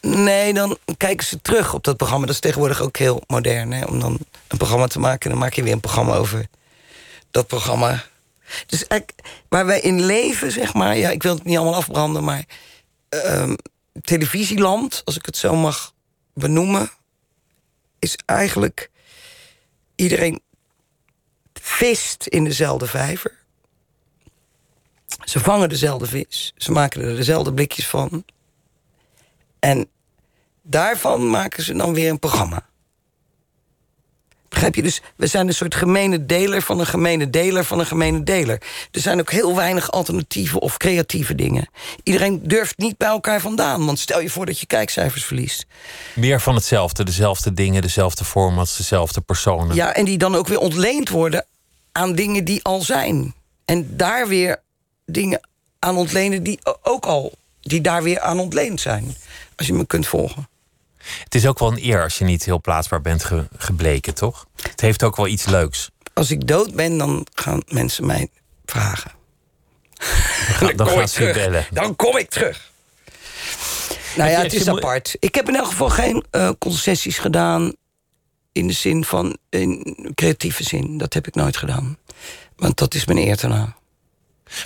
Speaker 2: Nee, dan kijken ze terug op dat programma. Dat is tegenwoordig ook heel modern, hè? om dan een programma te maken. En dan maak je weer een programma over dat programma. Dus eigenlijk, waar wij in leven, zeg maar... ja, ik wil het niet allemaal afbranden, maar... ehm, televisieland, als ik het zo mag benoemen... is eigenlijk... iedereen vist in dezelfde vijver. Ze vangen dezelfde vis. Ze maken er dezelfde blikjes van. En daarvan maken ze dan weer een programma. Begrijp je? Dus we zijn een soort gemene deler van een gemene deler van een gemene deler. Er zijn ook heel weinig alternatieve of creatieve dingen. Iedereen durft niet bij elkaar vandaan. Want stel je voor dat je kijkcijfers verliest.
Speaker 1: Meer van hetzelfde. Dezelfde dingen, dezelfde formats, dezelfde personen.
Speaker 2: Ja, en die dan ook weer ontleend worden aan dingen die al zijn. En daar weer dingen aan ontlenen die ook al... die daar weer aan ontleend zijn. Als je me kunt volgen.
Speaker 1: Het is ook wel een eer als je niet heel plaatsbaar bent ge- gebleken, toch? Het heeft ook wel iets leuks.
Speaker 2: Als ik dood ben, dan gaan mensen mij vragen.
Speaker 1: Dan, dan gaan ze bellen.
Speaker 2: Dan kom ik terug. Nou ja, het is apart. Ik heb in elk geval geen eh, concessies gedaan... in de zin van, in creatieve zin. Dat heb ik nooit gedaan. Want dat is mijn eer te na.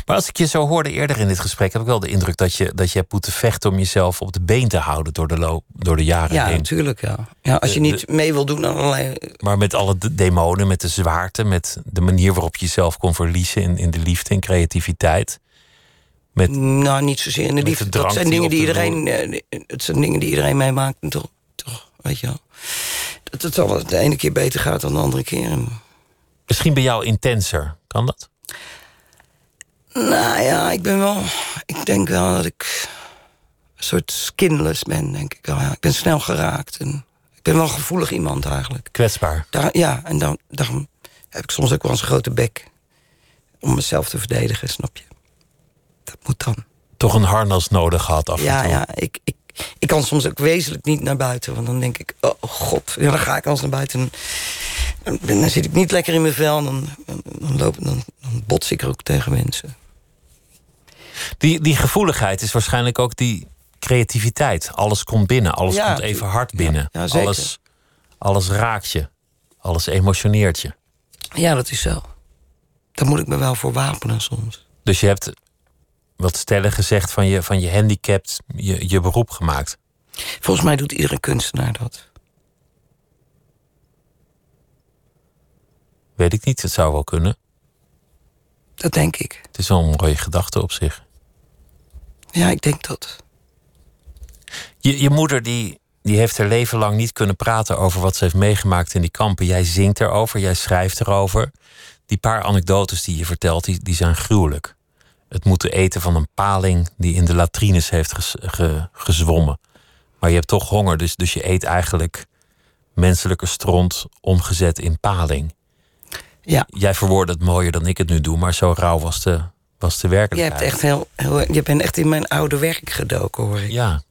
Speaker 1: Maar als ik je zo hoorde eerder in dit gesprek, heb ik wel de indruk dat je, dat je hebt moeten vechten om jezelf op de been te houden door de, loop, door de jaren
Speaker 2: Ja,
Speaker 1: heen.
Speaker 2: natuurlijk, ja. ja als je niet mee wil doen aan allerlei...
Speaker 1: Maar met alle de- demonen, met de zwaarte, met de manier waarop je jezelf kon verliezen in, in de liefde en creativiteit. Met,
Speaker 2: Nou, niet zozeer in de
Speaker 1: de
Speaker 2: liefde.
Speaker 1: drank
Speaker 2: Dat zijn dingen die
Speaker 1: de
Speaker 2: iedereen... eh, Het zijn dingen die iedereen meemaakt. Toch, toch, weet je wel. Dat het al de ene keer beter gaat dan de andere keer. En-
Speaker 1: misschien bij jou intenser, kan dat?
Speaker 2: Nou ja, ik ben wel... Ik denk wel dat ik een soort skinless ben, denk ik wel. Ja, ik ben snel geraakt. En ik ben wel een gevoelig iemand eigenlijk.
Speaker 1: Kwetsbaar.
Speaker 2: Daar, ja, en dan, daarom heb ik soms ook wel eens een grote bek. Om mezelf te verdedigen, snap je? Dat moet dan.
Speaker 1: Toch een harnas nodig gehad af en
Speaker 2: Ja,
Speaker 1: toe.
Speaker 2: ja ik, ik, ik kan soms ook wezenlijk niet naar buiten. Want dan denk ik, oh god, ja, dan ga ik als naar buiten. Dan, dan zit ik niet lekker in mijn vel. Dan, dan, dan, loop, dan, dan bots ik er ook tegen mensen.
Speaker 1: Die, die gevoeligheid is waarschijnlijk ook die creativiteit. Alles komt binnen, alles
Speaker 2: Ja,
Speaker 1: komt even hard binnen.
Speaker 2: ja,
Speaker 1: alles, alles raakt je, alles emotioneert je.
Speaker 2: Ja, dat is zo. Daar moet ik me wel voor wapenen soms.
Speaker 1: Dus je hebt wat stellen gezegd van je, van je handicapt je, je beroep gemaakt.
Speaker 2: Volgens mij doet iedere kunstenaar dat.
Speaker 1: Weet ik niet, het zou wel kunnen.
Speaker 2: Dat denk ik.
Speaker 1: Het is wel een mooie gedachte op zich.
Speaker 2: Ja, ik denk dat.
Speaker 1: Je, je moeder die, die heeft haar leven lang niet kunnen praten over wat ze heeft meegemaakt in die kampen. Jij zingt erover, jij schrijft erover. Die paar anekdotes die je vertelt, die, die zijn gruwelijk. Het moeten eten van een paling die in de latrines heeft ges- ge- gezwommen. Maar je hebt toch honger, dus, dus je eet eigenlijk menselijke stront omgezet in paling.
Speaker 2: Ja,
Speaker 1: Jij verwoordt het mooier dan ik het nu doe, maar zo rauw was de, was de
Speaker 2: je,
Speaker 1: werkelijkheid.
Speaker 2: hebt echt heel, heel, je bent echt in mijn oude werk gedoken, hoor ik.
Speaker 1: Ja,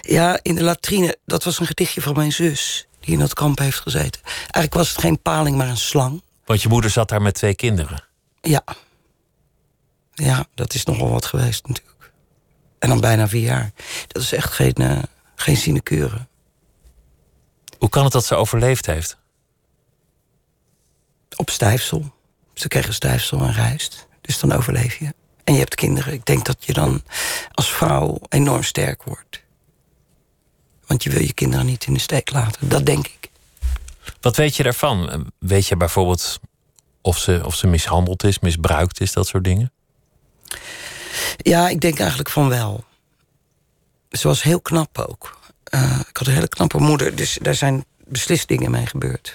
Speaker 2: Ja, in de latrine. Dat was een gedichtje van mijn zus. Die in dat kamp heeft gezeten. Eigenlijk was het geen paling, maar een slang.
Speaker 1: want je moeder zat daar met twee kinderen.
Speaker 2: Ja. Ja, dat is nogal wat geweest natuurlijk. En dan bijna vier jaar. Dat is echt geen, eh, geen sinecure.
Speaker 1: Hoe kan het dat ze overleefd heeft?
Speaker 2: Op stijfsel. Ze kregen stijfsel en rijst. Dus dan overleef je. En je hebt kinderen. Ik denk dat je dan als vrouw enorm sterk wordt. Want je wil je kinderen niet in de steek laten. Dat denk ik.
Speaker 1: Wat weet je daarvan? Weet je bijvoorbeeld of ze, of ze mishandeld is, misbruikt is, dat soort dingen?
Speaker 2: Ja, ik denk eigenlijk van wel. Ze was heel knap ook. Eh, ik had een hele knappe moeder, dus daar zijn beslist dingen mee gebeurd.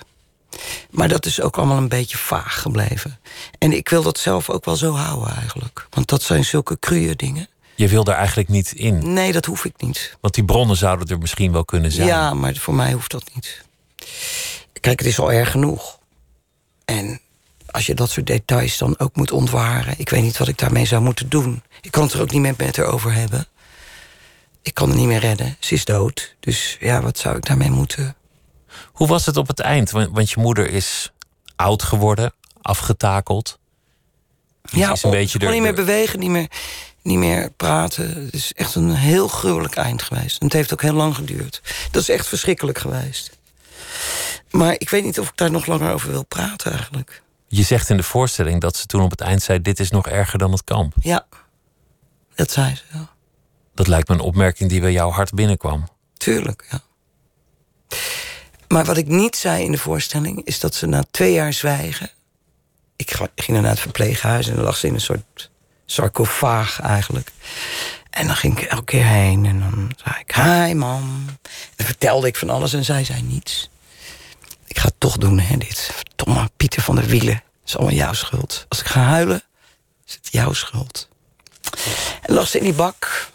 Speaker 2: Maar dat is ook allemaal een beetje vaag gebleven. En ik wil dat zelf ook wel zo houden eigenlijk. Want dat zijn zulke cruwe dingen.
Speaker 1: Je wil daar eigenlijk niet in.
Speaker 2: Nee, dat hoef ik niet.
Speaker 1: Want die bronnen zouden er misschien wel kunnen zijn.
Speaker 2: Ja, maar voor mij hoeft dat niet. Kijk, het is al erg genoeg. En als je dat soort details dan ook moet ontwaren... ik weet niet wat ik daarmee zou moeten doen. Ik kan het er ook niet meer met haar over hebben. Ik kan haar niet meer redden. Ze is dood. Dus ja, wat zou ik daarmee moeten...
Speaker 1: Hoe was het op het eind? Want, je moeder is oud geworden, afgetakeld.
Speaker 2: Ja,
Speaker 1: is een beetje
Speaker 2: gewoon
Speaker 1: de-
Speaker 2: niet meer bewegen, niet meer, niet meer praten. Het is echt een heel gruwelijk eind geweest. En het heeft ook heel lang geduurd. Dat is echt verschrikkelijk geweest. Maar ik weet niet of ik daar nog langer over wil praten eigenlijk.
Speaker 1: Je zegt in de voorstelling dat ze toen op het eind zei: Dit is nog erger dan het kamp.
Speaker 2: Ja, dat zei ze. Ja.
Speaker 1: Dat lijkt me een opmerking die bij jouw hart binnenkwam.
Speaker 2: Tuurlijk, ja. Maar wat ik niet zei in de voorstelling... is dat ze na twee jaar zwijgen... Ik ging dan naar het verpleeghuis en dan lag ze in een soort sarcofaag eigenlijk. En dan ging ik elke keer heen en dan zei ik... Hi, mam. En vertelde ik van alles en zij zei niets. Ik ga het toch doen, hè, dit. Verdomme, Pieter van der Wielen. Het is allemaal jouw schuld. Als ik ga huilen, is het jouw schuld. En lag ze in die bak.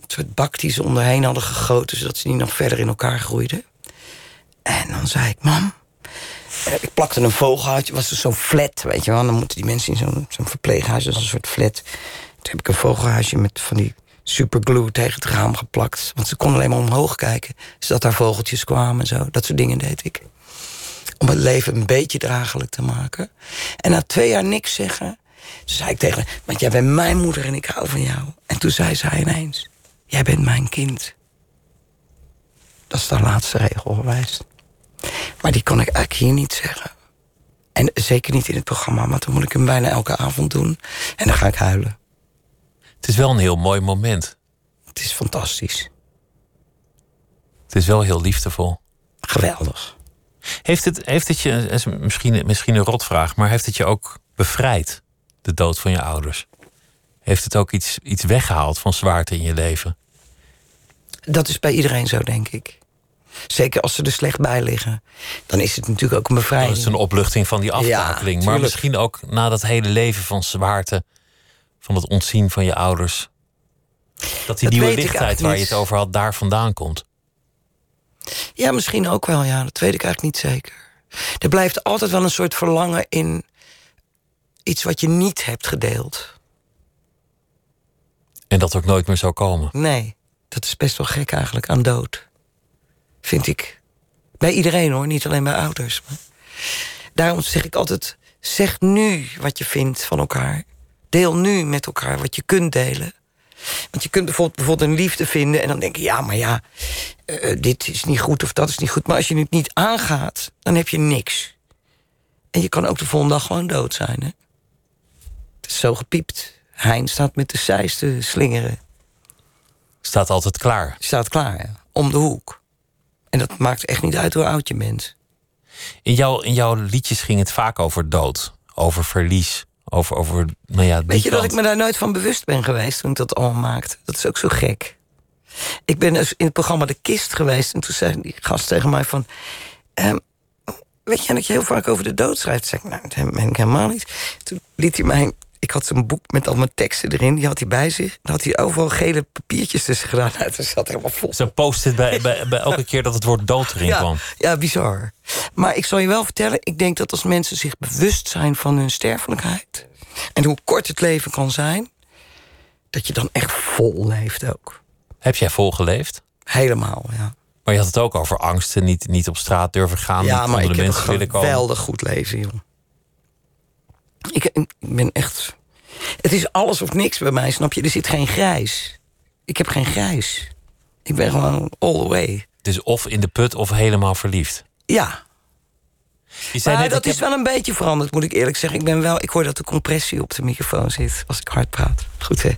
Speaker 2: Een soort bak die ze onderheen hadden gegoten... zodat ze niet nog verder in elkaar groeiden. En dan zei ik, mam... eh, Ik plakte een vogelhuisje, was dus zo'n flat, weet je wel. Dan moeten die mensen in zo'n zo'n verpleeghuis, dat is een soort flat. Toen heb ik een vogelhuisje met van die superglue tegen het raam geplakt. Want ze kon alleen maar omhoog kijken, zodat daar vogeltjes kwamen en zo. Dat soort dingen deed ik. Om het leven een beetje draaglijk te maken. En na twee jaar niks zeggen, zei ik tegen haar... want jij bent mijn moeder en ik hou van jou. En toen zei zij ineens, jij bent mijn kind. Dat is de laatste regel geweest. Maar die kon ik eigenlijk hier niet zeggen. En zeker niet in het programma, want dan moet ik hem bijna elke avond doen. En dan ga ik huilen.
Speaker 1: Het is wel een heel mooi moment.
Speaker 2: Het is fantastisch.
Speaker 1: Het is wel heel liefdevol.
Speaker 2: Geweldig.
Speaker 1: Heeft het, heeft het je, is misschien, misschien een rotvraag, maar heeft het je ook bevrijd, de dood van je ouders? Heeft het ook iets, iets weggehaald van zwaarte in je leven?
Speaker 2: Dat is bij iedereen zo, denk ik. Zeker als ze er slecht bij liggen. Dan is het natuurlijk ook een bevrijding.
Speaker 1: Dat is een opluchting van die aftakeling. maar misschien ook na dat hele leven van zwaarte, van het ontzien van je ouders. Dat die
Speaker 2: Dat
Speaker 1: nieuwe lichtheid waar je het over had, daar vandaan komt.
Speaker 2: Ja, misschien ook wel, ja. Dat weet ik eigenlijk niet zeker. Er blijft altijd wel een soort verlangen in iets wat je niet hebt gedeeld.
Speaker 1: En dat ook nooit meer zou komen.
Speaker 2: Nee, dat is best wel gek eigenlijk aan dood. Vind ik. Bij iedereen hoor, niet alleen bij ouders. Maar daarom zeg ik altijd: zeg nu wat je vindt van elkaar. Deel nu met elkaar wat je kunt delen. Want je kunt bijvoorbeeld, bijvoorbeeld een liefde vinden en dan denk je: ja, maar ja, eh, dit is niet goed of dat is niet goed. Maar als je het niet aangaat, dan heb je niks. En je kan ook de volgende dag gewoon dood zijn. Hè? Het is zo gepiept. Hein staat met de zeis te slingeren.
Speaker 1: Staat altijd klaar.
Speaker 2: Staat klaar, ja. om de hoek. En dat maakt echt niet uit hoe oud je bent.
Speaker 1: In, jouw in jouw liedjes ging het vaak over dood, over verlies, over, over nou ja,
Speaker 2: Weet je dat ik me daar nooit van bewust ben geweest toen ik dat allemaal maakte? Dat is ook zo gek. Ik ben dus in het programma De Kist geweest en toen zei die gast tegen mij van... ehm, weet je dat je heel vaak over de dood schrijft? Toen zei ik, nou, dat ben ik helemaal niet. Toen liet hij mij... Ik had zo'n boek met al mijn teksten erin, die had hij bij zich. Dan had hij overal gele papiertjes tussen gedaan. Nou, het zat helemaal vol.
Speaker 1: Ze post het bij, bij, bij elke keer dat het woord dood erin
Speaker 2: ja,
Speaker 1: kwam.
Speaker 2: Ja, bizar. Maar ik zal je wel vertellen, ik denk dat als mensen zich bewust zijn van hun sterfelijkheid en hoe kort het leven kan zijn, dat je dan echt vol leeft ook.
Speaker 1: Heb jij volgeleefd?
Speaker 2: Helemaal, ja.
Speaker 1: Maar je had het ook over angsten, niet, niet op straat durven gaan,
Speaker 2: ja,
Speaker 1: niet
Speaker 2: maar
Speaker 1: onder
Speaker 2: ik
Speaker 1: de
Speaker 2: heb
Speaker 1: mensen willen komen.
Speaker 2: geweldig goed leven, joh. Ik, ik ben echt... Het is alles of niks bij mij, snap je? Er zit geen grijs. Ik heb geen grijs. Ik ben gewoon all the way.
Speaker 1: Dus of in de put of helemaal verliefd.
Speaker 2: Ja, maar
Speaker 1: net,
Speaker 2: dat is
Speaker 1: heb-
Speaker 2: wel een beetje veranderd, moet ik eerlijk zeggen. Ik ben wel, ik hoor dat de compressie op de microfoon zit als ik hard praat. Goed hè,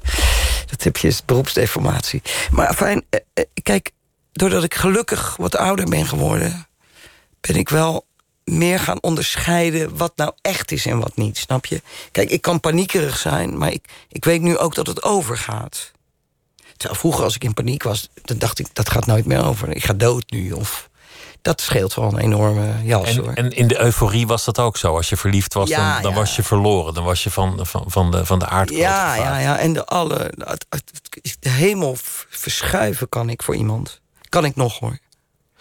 Speaker 2: dat heb je is beroepsdeformatie. Maar fijn, eh, eh, kijk, doordat ik gelukkig wat ouder ben geworden, ben ik wel meer gaan onderscheiden wat nou echt is en wat niet, snap je? Kijk, ik kan paniekerig zijn, maar ik, ik weet nu ook dat het overgaat. Terwijl vroeger als ik in paniek was, dan dacht ik, dat gaat nooit meer over. Ik ga dood nu, of... Dat scheelt wel een enorme jas, hoor.
Speaker 1: en, en in de euforie was dat ook zo. Als je verliefd was,
Speaker 2: Ja,
Speaker 1: dan, dan
Speaker 2: ja.
Speaker 1: was je verloren. Dan was je van, van, van, de, van de
Speaker 2: Ja, ja, ja. En de, alle, de hemel verschuiven kan ik voor iemand. Kan ik nog hoor.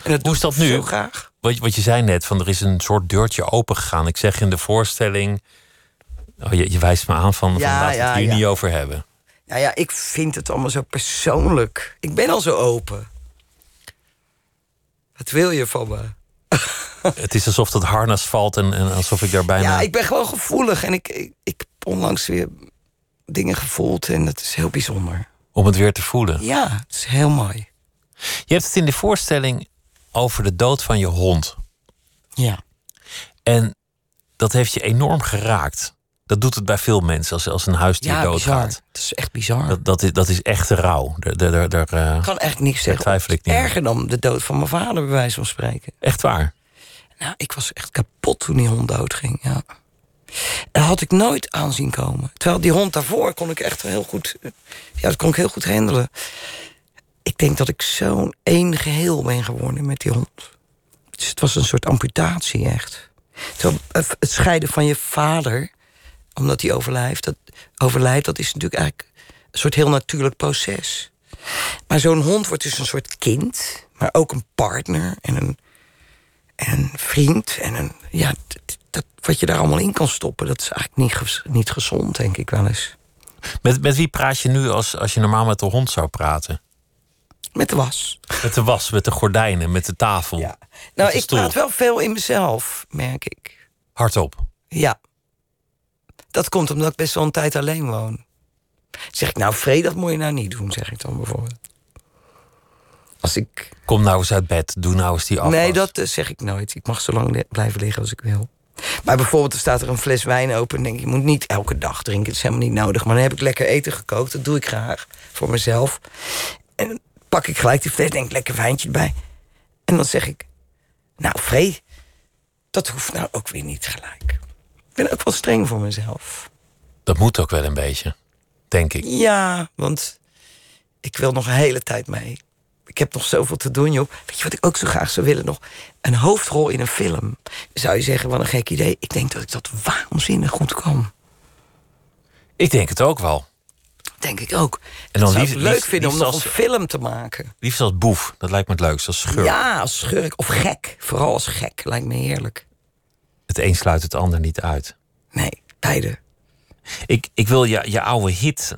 Speaker 2: En dat
Speaker 1: Hoe is dat nu?
Speaker 2: Zo graag.
Speaker 1: Wat, wat je zei net, van er is een soort deurtje open gegaan. Ik zeg in de voorstelling... Oh, je, je wijst me aan van, van
Speaker 2: Ja,
Speaker 1: laten we het hier
Speaker 2: ja.
Speaker 1: niet over hebben.
Speaker 2: Nou ja, ik vind het allemaal zo persoonlijk. Ik ben al zo open. Wat wil je van me?
Speaker 1: Het is alsof dat harnas valt en, en alsof ik daar bijna...
Speaker 2: Ja, ik ben gewoon gevoelig. En ik, ik, ik heb onlangs weer dingen gevoeld. En dat is heel bijzonder.
Speaker 1: Om het weer te voelen.
Speaker 2: Ja, het is heel mooi.
Speaker 1: Je hebt het in de voorstelling over de dood van je hond.
Speaker 2: Ja.
Speaker 1: En dat heeft je enorm geraakt. Dat doet het bij veel mensen als, als een huisdier
Speaker 2: Ja,
Speaker 1: doodgaat.
Speaker 2: Het is echt bizar.
Speaker 1: Dat, dat, is, dat is echt rouw. Daar, daar, daar,
Speaker 2: Ik kan echt niks zeggen.
Speaker 1: twijfel ik niet.
Speaker 2: Erger dan de dood van mijn vader, bij wijze van spreken.
Speaker 1: echt waar.
Speaker 2: Nou, ik was echt kapot toen die hond doodging. Ja. Dat had ik nooit aanzien komen. Terwijl die hond daarvoor kon ik echt heel goed. eh, Ja, dat kon ik heel goed handelen. Ik denk dat ik zo'n één geheel ben geworden met die hond. Dus het was een soort amputatie, echt. Eh, het scheiden van je vader, omdat hij overlijdt, dat, overlijdt, dat is natuurlijk eigenlijk een soort heel natuurlijk proces. Maar zo'n hond wordt dus een soort kind, maar ook een partner en een, en vriend. En een, ja, dat, wat je daar allemaal in kan stoppen, dat is eigenlijk niet, niet gezond, denk ik wel eens.
Speaker 1: Met, met wie praat je nu als, als je normaal met de hond zou praten?
Speaker 2: Met de was.
Speaker 1: Met de was, met de gordijnen, met de tafel.
Speaker 2: Ja. Nou, ik praat wel veel in mezelf, merk ik.
Speaker 1: Hardop.
Speaker 2: Ja. Dat komt omdat ik best wel een tijd alleen woon. Zeg ik, nou, Vrede, dat moet je nou niet doen, zeg ik dan bijvoorbeeld. Als ik.
Speaker 1: Kom nou eens uit bed. Doe nou eens die afwas.
Speaker 2: Nee, dat eh, zeg ik nooit. Ik mag zo lang li- blijven liggen als ik wil. Maar bijvoorbeeld, er staat er een fles wijn open... en denk ik, je moet niet elke dag drinken. Het is helemaal niet nodig. Maar dan heb ik lekker eten gekookt. Dat doe ik graag voor mezelf. En pak ik gelijk die fles, denk lekker wijntje erbij. En dan zeg ik... Nou, Vree, dat hoeft nou ook weer niet gelijk. Ik ben ook wel streng voor mezelf.
Speaker 1: Dat moet ook wel een beetje, denk ik.
Speaker 2: Ja, want ik wil nog een hele tijd mee. Ik heb nog zoveel te doen, joh. Weet je wat ik ook zo graag zou willen? Nog een hoofdrol in een film. Zou je zeggen, wat een gek idee. Ik denk dat ik dat waanzinnig goed kan.
Speaker 1: Ik denk het ook wel.
Speaker 2: Denk ik ook.
Speaker 1: En dan
Speaker 2: zou
Speaker 1: liefst-
Speaker 2: ik leuk
Speaker 1: liefst-
Speaker 2: vinden om nog een film te maken.
Speaker 1: Liefst als boef, dat lijkt me het leukst, als schurk.
Speaker 2: Ja, als schurk. Of gek. Vooral als gek. Lijkt me heerlijk.
Speaker 1: Het een sluit het ander niet uit.
Speaker 2: Nee, beide.
Speaker 1: Ik, ik wil je, je oude hit.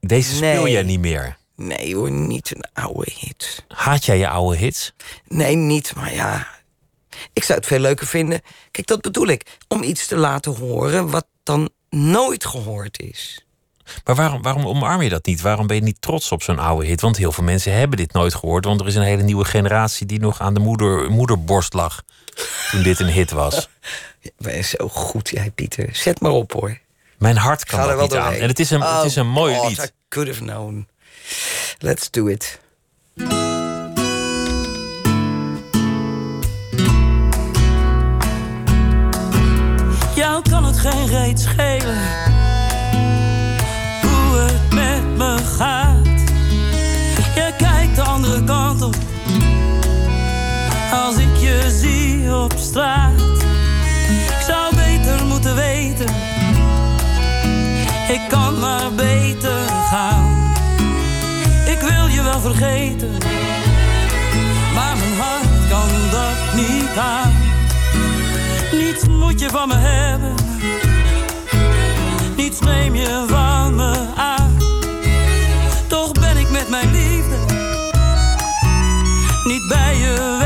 Speaker 1: Deze speel
Speaker 2: Nee.
Speaker 1: jij niet meer.
Speaker 2: Nee hoor, niet een oude hit.
Speaker 1: Haat jij je oude hits?
Speaker 2: Nee, niet, maar ja. Ik zou het veel leuker vinden. Kijk, dat bedoel ik. Om iets te laten horen wat dan nooit gehoord is.
Speaker 1: Maar waarom, waarom omarm je dat niet? Waarom ben je niet trots op zo'n oude hit? Want heel veel mensen hebben dit nooit gehoord. Want er is een hele nieuwe generatie die nog aan de moeder, moederborst lag. toen dit een hit was.
Speaker 2: Je bent zo goed, jij Pieter. Zet maar op hoor.
Speaker 1: Mijn hart kan
Speaker 2: Ga er
Speaker 1: dat
Speaker 2: wel
Speaker 1: niet aan.
Speaker 2: doorheen.
Speaker 1: En het is een, het is een
Speaker 2: Oh,
Speaker 1: mooi
Speaker 2: God,
Speaker 1: lied.
Speaker 2: I could have known. Let's do it.
Speaker 3: Jou kan het geen reet schelen me gaat. Je kijkt de andere kant op als ik je zie op straat. Ik zou beter moeten weten, ik kan maar beter gaan. Ik wil je wel vergeten, maar mijn hart kan dat niet aan. Niets moet je van me hebben. Niets neem je van me aan. Bij je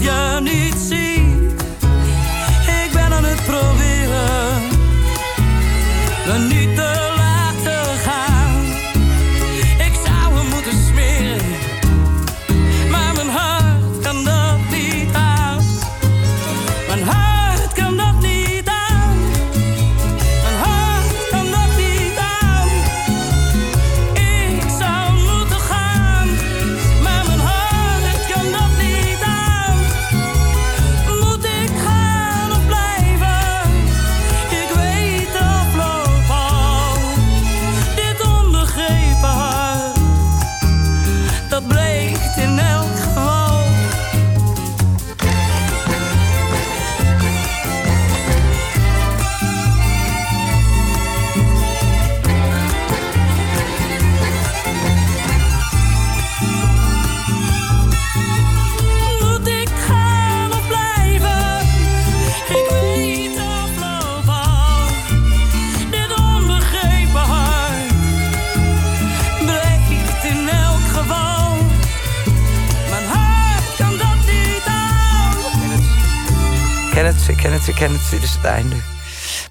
Speaker 3: doet of het.
Speaker 2: Einde.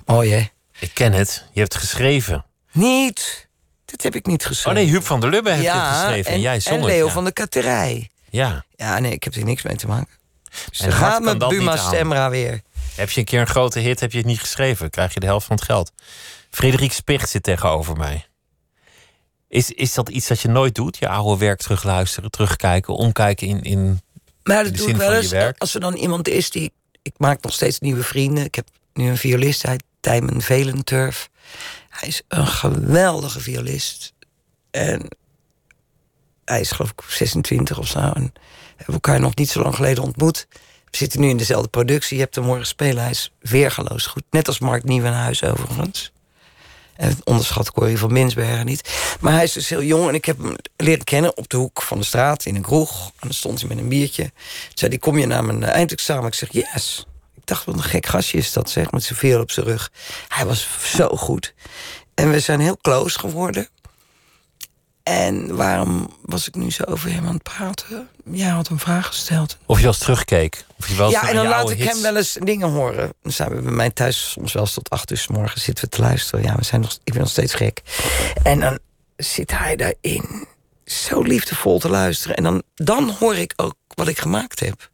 Speaker 2: Mooi, hè?
Speaker 1: Ik ken het. Je hebt geschreven.
Speaker 2: Niet. Dit heb ik niet
Speaker 1: Oh
Speaker 2: geschreven.
Speaker 1: nee, Huub van der Lubbe heeft
Speaker 2: ja,
Speaker 1: het geschreven. En, jij zong
Speaker 2: en. Leo
Speaker 1: ja.
Speaker 2: van de Katterij.
Speaker 1: Ja.
Speaker 2: Ja, nee, ik heb er niks mee te maken. Ze
Speaker 1: hart
Speaker 2: gaat met Buma. Stemra weer.
Speaker 1: Heb je een keer een grote hit, heb je het niet geschreven. Krijg je de helft van het geld. Frederik Spicht zit tegenover mij. Is, is dat iets dat je nooit doet? Je oude werk terugluisteren, terugkijken, omkijken in... in
Speaker 2: Maar dat
Speaker 1: de
Speaker 2: doe
Speaker 1: zin
Speaker 2: ik wel eens. Als er dan iemand is die... Ik maak nog steeds nieuwe vrienden. Ik heb nu een violist uit Tijmen Velenturf. Hij is een geweldige violist. En hij is geloof ik 26 of zo. En we hebben elkaar nog niet zo lang geleden ontmoet. We zitten nu in dezelfde productie. Je hebt hem morgen spelen. Hij is weergeloos goed. Net als Mark Nieuwenhuis overigens. En onderschat Corrie van Minsbergen niet. Maar hij is dus heel jong en ik heb hem leren kennen op de hoek van de straat in een kroeg. En dan stond hij met een biertje. Toen zei hij, kom je naar mijn eindexamen? Ik zeg, yes. Ik dacht, wat een gek gastje is dat, zeg, met zijn veel op zijn rug. Hij was zo goed. En we zijn heel close geworden. En waarom was ik nu zo over hem aan het praten? Ja, had een vraag gesteld.
Speaker 1: Of je wel eens terugkeek. Of je wel
Speaker 2: Ja, en dan laat ik
Speaker 1: hits-
Speaker 2: hem wel eens dingen horen. Dan zijn we bij mij thuis soms wel eens tot acht uur s morgens zitten we te luisteren. Ja, we zijn nog, ik ben nog steeds gek. En dan zit hij daarin zo liefdevol te luisteren. En dan, dan hoor ik ook wat ik gemaakt heb.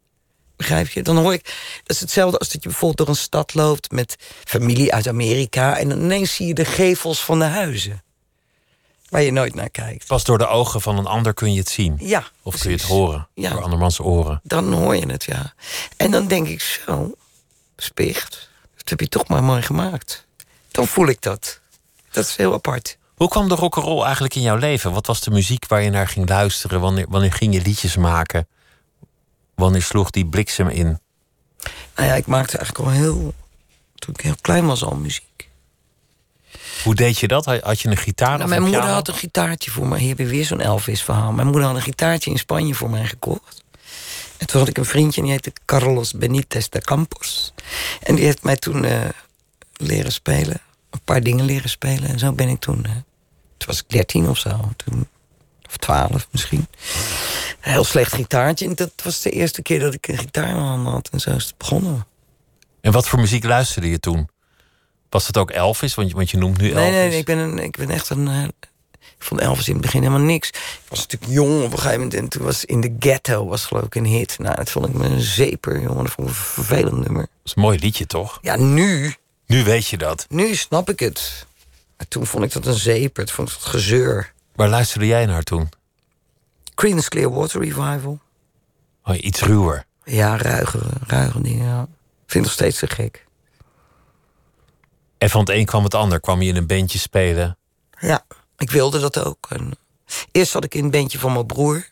Speaker 2: Begrijp je? Dan hoor ik. Dat is hetzelfde als dat je bijvoorbeeld door een stad loopt met familie uit Amerika. En dan ineens zie je de gevels van de huizen. Waar je nooit naar kijkt.
Speaker 1: Pas door de ogen van een ander kun je het zien.
Speaker 2: Ja.
Speaker 1: Of kun je het horen
Speaker 2: Ja.
Speaker 1: door andermans oren.
Speaker 2: Dan hoor je het, ja. En dan denk ik zo, spicht, dat heb je toch maar mooi gemaakt. Dan voel ik dat. Dat is heel apart.
Speaker 1: Hoe kwam de rock'n'roll eigenlijk in jouw leven? Wat was de muziek waar je naar ging luisteren? Wanneer, wanneer ging je liedjes maken? Wanneer sloeg die bliksem in?
Speaker 2: Nou ja, ik maakte eigenlijk al heel, toen ik heel klein was al muziek.
Speaker 1: Hoe deed je dat? Had je een gitaar
Speaker 2: Nou, mijn
Speaker 1: een
Speaker 2: moeder had een gitaartje voor mij. Hier heb je weer zo'n Elvis-verhaal. Mijn moeder had een gitaartje in Spanje voor mij gekocht. En toen had ik een vriendje en die heette Carlos Benitez de Campos. En die heeft mij toen eh, leren spelen. Een paar dingen leren spelen. En zo ben ik toen... eh, toen was ik dertien of zo. Toen, of twaalf misschien. Een heel slecht gitaartje. En dat was de eerste keer dat ik een gitaar in mijn handen had. En zo is het begonnen.
Speaker 1: En wat voor muziek luisterde je toen? Was dat ook Elvis? Want je, want je noemt nu Elvis.
Speaker 2: Nee, nee, nee, ik ben, een, ik ben echt een. eh, ik vond Elvis in het begin helemaal niks. Ik was natuurlijk jong op een gegeven moment. En toen was In the Ghetto was geloof ik een hit. Nou, dat vond ik me een zeper, jongen. Dat vond ik een vervelend nummer.
Speaker 1: Dat is een mooi liedje, toch?
Speaker 2: Ja, nu,
Speaker 1: Nu weet je dat.
Speaker 2: nu snap ik het. Maar toen vond ik dat een zeper. Toen vond ik het gezeur.
Speaker 1: Waar luisterde jij naar toen?
Speaker 2: Creedence Clearwater Revival.
Speaker 1: Oh, iets ruwer.
Speaker 2: Ja, ruige, ruige dingen, ja. Vind ik nog steeds te gek.
Speaker 1: En van het een kwam het ander. Kwam je in een bandje spelen?
Speaker 2: Ja, ik wilde dat ook. En eerst zat ik in een bandje van mijn broer.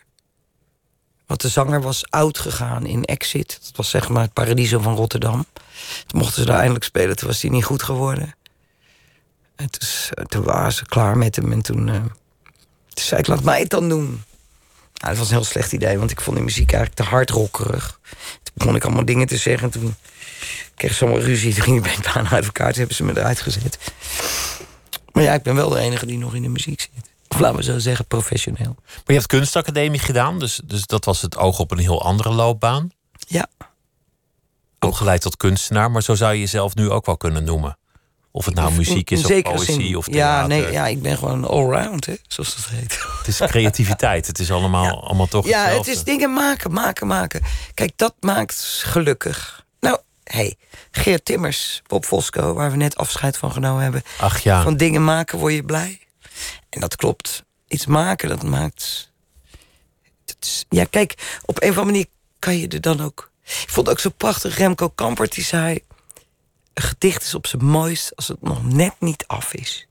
Speaker 2: Want de zanger was oud gegaan in Exit. Dat was zeg maar het Paradiso van Rotterdam. Toen mochten ze daar eindelijk spelen. Toen was hij niet goed geworden. En toen, toen waren ze klaar met hem. En toen, eh, toen zei ik, laat mij het dan doen. Nou, dat was een heel slecht idee, want ik vond die muziek eigenlijk te hardrockerig. Toen begon ik allemaal dingen te zeggen. En toen kreeg allemaal ruzie. Toen ging band bijna uit elkaar. Toen hebben ze me eruit gezet. Maar ja, ik ben wel de enige die nog in de muziek zit. Of laten we zo zeggen, professioneel.
Speaker 1: Maar je hebt kunstacademie gedaan. Dus, dus dat was het oog op een heel andere loopbaan.
Speaker 2: Ja,
Speaker 1: Opgeleid tot kunstenaar. Maar zo zou je jezelf nu ook wel kunnen noemen. Of het nou muziek is of poëzie
Speaker 2: zin.
Speaker 1: of theater.
Speaker 2: Ja, nee, ja, ik ben gewoon allround, hè, zoals dat heet.
Speaker 1: Het is creativiteit. Het is allemaal, allemaal toch
Speaker 2: Ja, het is dingen maken, maken, maken. Kijk, dat maakt gelukkig. Hey, Geert Timmers, Bob Fosco, waar we net afscheid van genomen hebben.
Speaker 1: Ach ja.
Speaker 2: Van dingen maken word je blij. En dat klopt. Iets maken, dat maakt... Dat is- ja, kijk, op een of andere manier kan je er dan ook... Ik vond het ook zo prachtig, Remco Kampert, die zei... Een gedicht is op zijn mooist als het nog net niet af is.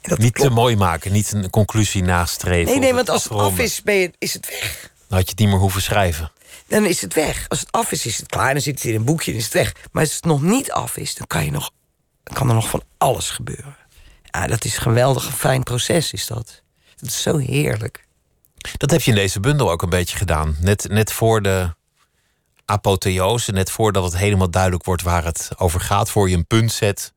Speaker 2: En dat
Speaker 1: Niet te mooi maken. Niet een conclusie nastreven.
Speaker 2: Nee, nee, want als het af is, ben je, is het weg.
Speaker 1: Dan had je het niet meer hoeven schrijven.
Speaker 2: Dan is het weg. Als het af is, is het klaar. Dan zit het in een boekje en is het weg. Maar als het nog niet af is, dan kan, je nog, kan er nog van alles gebeuren. Ja, dat is een geweldig een fijn proces, is dat. Dat is zo heerlijk.
Speaker 1: Dat heb je in deze bundel ook een beetje gedaan. Net, net voor de apotheose, net voordat het helemaal duidelijk wordt waar het over gaat, voor je een punt zet,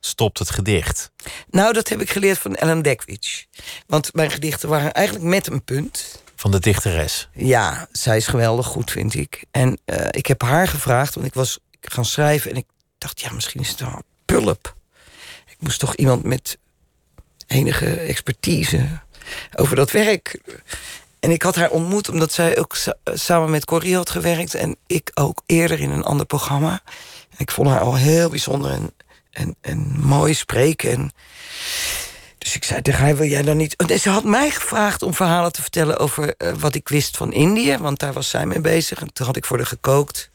Speaker 1: stopt het gedicht.
Speaker 2: Nou, dat heb ik geleerd van Ellen Dekwits. Want mijn gedichten waren eigenlijk met een punt.
Speaker 1: Van de dichteres.
Speaker 2: Ja, zij is geweldig goed, vind ik. En eh, ik heb haar gevraagd, want ik was gaan schrijven... en ik dacht, ja, misschien is het wel pulp. Ik moest toch iemand met enige expertise over dat werk. En ik had haar ontmoet omdat zij ook sa- samen met Corrie had gewerkt... en ik ook eerder in een ander programma. Ik vond haar al heel bijzonder en, en, en mooi spreken... En, dus ik zei tegen haar, wil jij dan niet... En ze had mij gevraagd om verhalen te vertellen over eh, wat ik wist van Indië. Want daar was zij mee bezig. En toen had ik voor haar gekookt.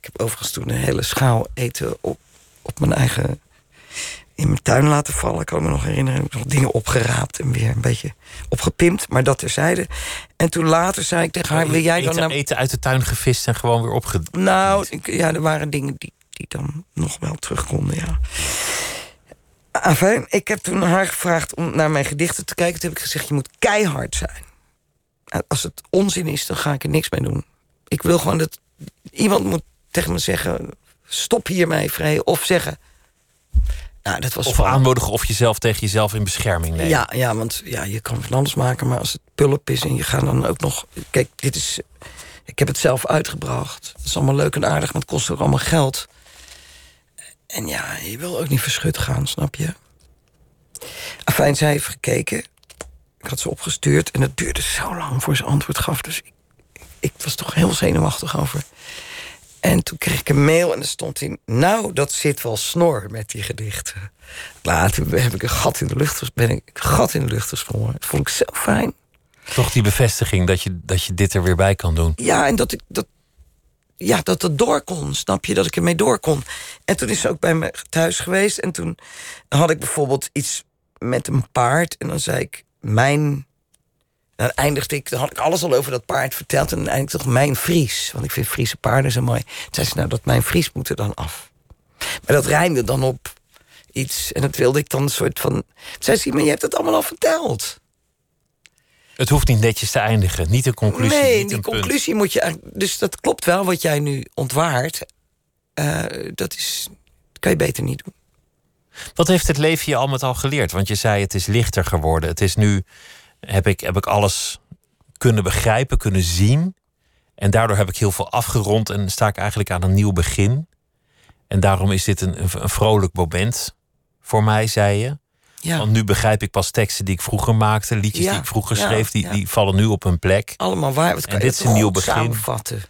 Speaker 2: Ik heb overigens toen een hele schaal eten op, op mijn eigen in mijn tuin laten vallen. Ik kan me nog herinneren. Ik heb nog dingen opgeraapt en weer een beetje opgepimpt. Maar dat terzijde. En toen later zei ik tegen haar: Wil jij dan
Speaker 1: eten,
Speaker 2: naar.
Speaker 1: eten uit de tuin gevist en gewoon weer opge...
Speaker 2: Nou, ja, er waren dingen die, die dan nog wel terug konden, ja. Enfin, ik heb toen haar gevraagd om naar mijn gedichten te kijken. Toen heb ik gezegd, je moet keihard zijn. Als het onzin is, dan ga ik er niks mee doen. Ik wil gewoon dat... Iemand moet tegen me zeggen... stop hiermee, Vrij. Of zeggen... Nou, dat was
Speaker 1: Of
Speaker 2: zwaar.
Speaker 1: aanmoedigen of jezelf tegen jezelf in bescherming nemen.
Speaker 2: Ja, ja, want ja, je kan van alles maken, maar als het pulp is en je gaat dan ook nog. Kijk, dit is. Ik heb het zelf uitgebracht. Het is allemaal leuk en aardig, maar het kost ook allemaal geld. En ja, je wil ook niet verschut gaan, snap je? Afijn, zij heeft gekeken. Ik had ze opgestuurd en het duurde zo lang voor ze antwoord gaf. Dus ik, ik was toch heel zenuwachtig over. En toen kreeg ik een mail en er stond in... nou, dat zit wel snor met die gedichten. Toen heb ik een gat in de lucht, ben ik een gat in de lucht gesprongen. Dat vond ik zo fijn.
Speaker 1: Toch die bevestiging dat je, dat je dit er weer bij kan doen.
Speaker 2: Ja, en dat ik dat, ja, dat het door kon, snap je? Dat ik ermee door kon. En toen is ze ook bij me thuis geweest. En toen had ik bijvoorbeeld iets met een paard. En dan zei ik, mijn... Dan eindigde ik, dan had ik alles al over dat paard verteld. En dan eindigde toch mijn Fries. Want ik vind Friese paarden zo mooi. Toen zei ze, nou, dat mijn Fries moet er dan af. Maar dat rijmde dan op iets. En dat wilde ik dan een soort van... Toen zei ze, maar je hebt het allemaal al verteld.
Speaker 1: Het hoeft niet netjes te eindigen. Niet een conclusie,
Speaker 2: Nee,
Speaker 1: niet
Speaker 2: die
Speaker 1: een punt.
Speaker 2: conclusie moet je eigenlijk. Dus dat klopt wel wat jij nu ontwaart. Eh, dat is. kan je beter niet doen.
Speaker 1: Wat heeft het leven je al met al geleerd? Want je zei het is lichter geworden. Het is nu, heb ik, heb ik alles kunnen begrijpen, kunnen zien. En daardoor heb ik heel veel afgerond en sta ik eigenlijk aan een nieuw begin. En daarom is dit een, een vrolijk moment voor mij, zei je.
Speaker 2: Ja,
Speaker 1: Want nu begrijp ik pas teksten die ik vroeger maakte, liedjes
Speaker 2: Ja,
Speaker 1: die ik vroeger
Speaker 2: ja,
Speaker 1: schreef, die, die vallen nu op hun plek.
Speaker 2: allemaal waar. Wat
Speaker 1: En
Speaker 2: kan je
Speaker 1: dit is een nieuw begin.
Speaker 2: Samenvatten.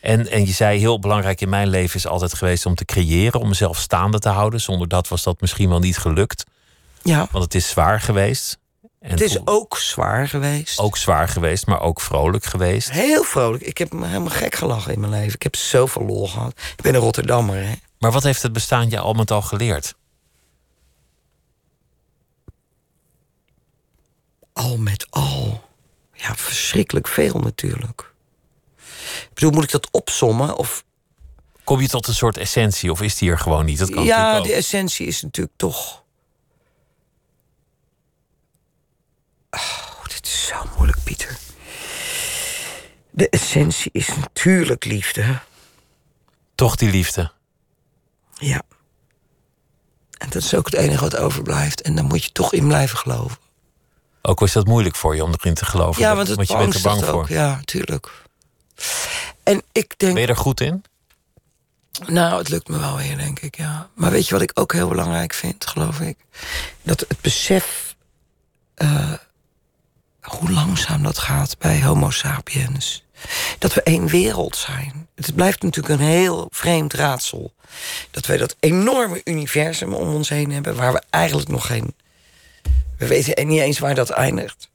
Speaker 1: En, en je zei heel belangrijk in mijn leven is altijd geweest om te creëren, om mezelf staande te houden. Zonder dat was dat misschien wel niet gelukt,
Speaker 2: Ja,
Speaker 1: want het is zwaar geweest. En
Speaker 2: het is ook zwaar geweest.
Speaker 1: ook zwaar geweest, maar ook vrolijk geweest.
Speaker 2: Heel vrolijk. Ik heb me helemaal gek gelachen in mijn leven. Ik heb zoveel lol gehad. Ik ben een Rotterdammer, hè.
Speaker 1: Maar wat heeft het bestaan je al met al geleerd?
Speaker 2: Al met al. Ja, verschrikkelijk veel natuurlijk. Ik bedoel, moet ik dat opsommen? Of
Speaker 1: Kom je tot een soort essentie of is die er gewoon niet? Dat kan
Speaker 2: ja, de essentie is natuurlijk toch. Oh, dit is zo moeilijk, Pieter. De essentie is natuurlijk liefde.
Speaker 1: Toch die liefde.
Speaker 2: Ja. En dat is ook het enige wat overblijft. En daar moet je toch in blijven geloven.
Speaker 1: Ook was dat moeilijk voor je om erin te geloven.
Speaker 2: Ja, want het
Speaker 1: je bent er bang voor.
Speaker 2: ook. Ja, tuurlijk. En ik denk...
Speaker 1: Ben je er goed in?
Speaker 2: Nou, het lukt me wel weer, denk ik, ja. Maar weet je wat ik ook heel belangrijk vind, geloof ik? Dat het besef... eh, hoe langzaam dat gaat bij homo sapiens. Dat we één wereld zijn. Het blijft natuurlijk een heel vreemd raadsel. Dat wij dat enorme universum om ons heen hebben... waar we eigenlijk nog geen... We weten niet eens waar dat eindigt.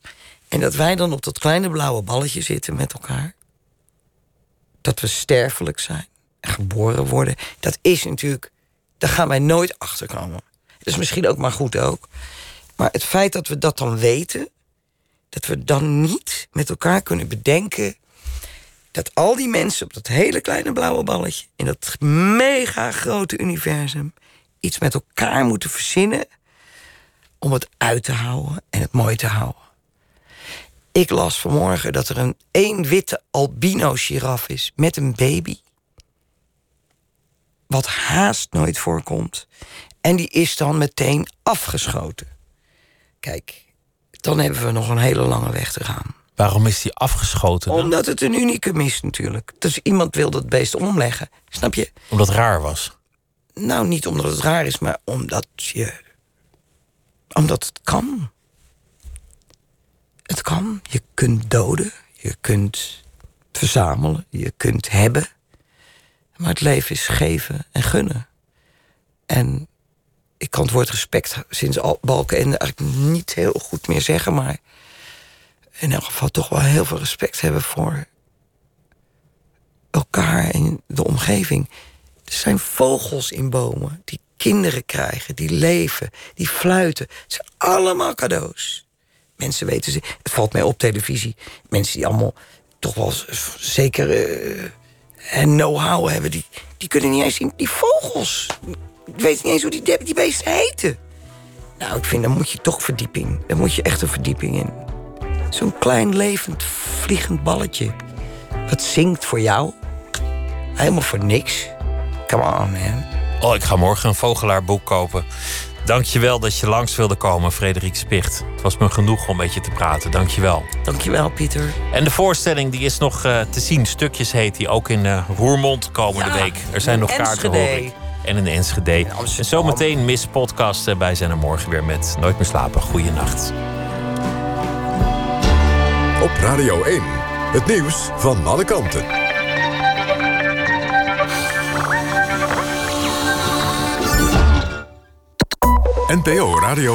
Speaker 2: En dat wij dan op dat kleine blauwe balletje zitten met elkaar. Dat we sterfelijk zijn en geboren worden. Dat is natuurlijk... Daar gaan wij nooit achter komen. Dat is misschien ook maar goed ook. Maar het feit dat we dat dan weten... dat we dan niet met elkaar kunnen bedenken... dat al die mensen op dat hele kleine blauwe balletje... in dat mega grote universum... iets met elkaar moeten verzinnen... om het uit te houden en het mooi te houden. Ik las vanmorgen dat er een één witte albino-giraf is... met een baby. Wat haast nooit voorkomt. En die is dan meteen afgeschoten. Kijk, dan hebben we nog een hele lange weg te gaan.
Speaker 1: Waarom is die afgeschoten? dan?
Speaker 2: Omdat het een unicum is natuurlijk. Dus iemand wil dat beest omleggen. Snap je?
Speaker 1: Omdat het raar was.
Speaker 2: Nou, niet omdat het raar is, maar omdat je. Omdat het kan. Het kan. Je kunt doden. Je kunt verzamelen. Je kunt hebben. Maar het leven is geven en gunnen. En ik kan het woord respect sinds al Balkenende eigenlijk niet heel goed meer zeggen, maar in elk geval toch wel heel veel respect hebben voor elkaar en de omgeving. Er zijn vogels in bomen die kinderen krijgen, die leven, die fluiten. Het zijn allemaal cadeaus. Mensen weten ze. Het valt mij op televisie. Mensen die allemaal toch wel zeker uh, know-how hebben, die, die kunnen niet eens zien. Die vogels. Die weten niet eens hoe die, die beesten heten. Nou, ik vind, dan moet je toch verdieping. Dan moet je echt een verdieping in. Zo'n klein levend vliegend balletje. Wat zingt voor jou. Helemaal voor niks. Come on, man.
Speaker 1: Oh, ik ga morgen een vogelaarboek kopen. Dankjewel dat je langs wilde komen, Frederik Spicht. Het was me genoeg om met je te praten. Dankjewel.
Speaker 2: Dankjewel, Pieter.
Speaker 1: En de voorstelling die is nog uh, te zien. Stukjes heet die ook in uh, Roermond komende
Speaker 2: ja,
Speaker 1: week. Er zijn nog kaarten, hoor ik. En een Enschede. En, en zometeen mis podcast. Wij zijn er morgen weer met Nooit meer slapen. Goeienacht.
Speaker 4: Op Radio 1. Het nieuws van alle kanten. NPO Radio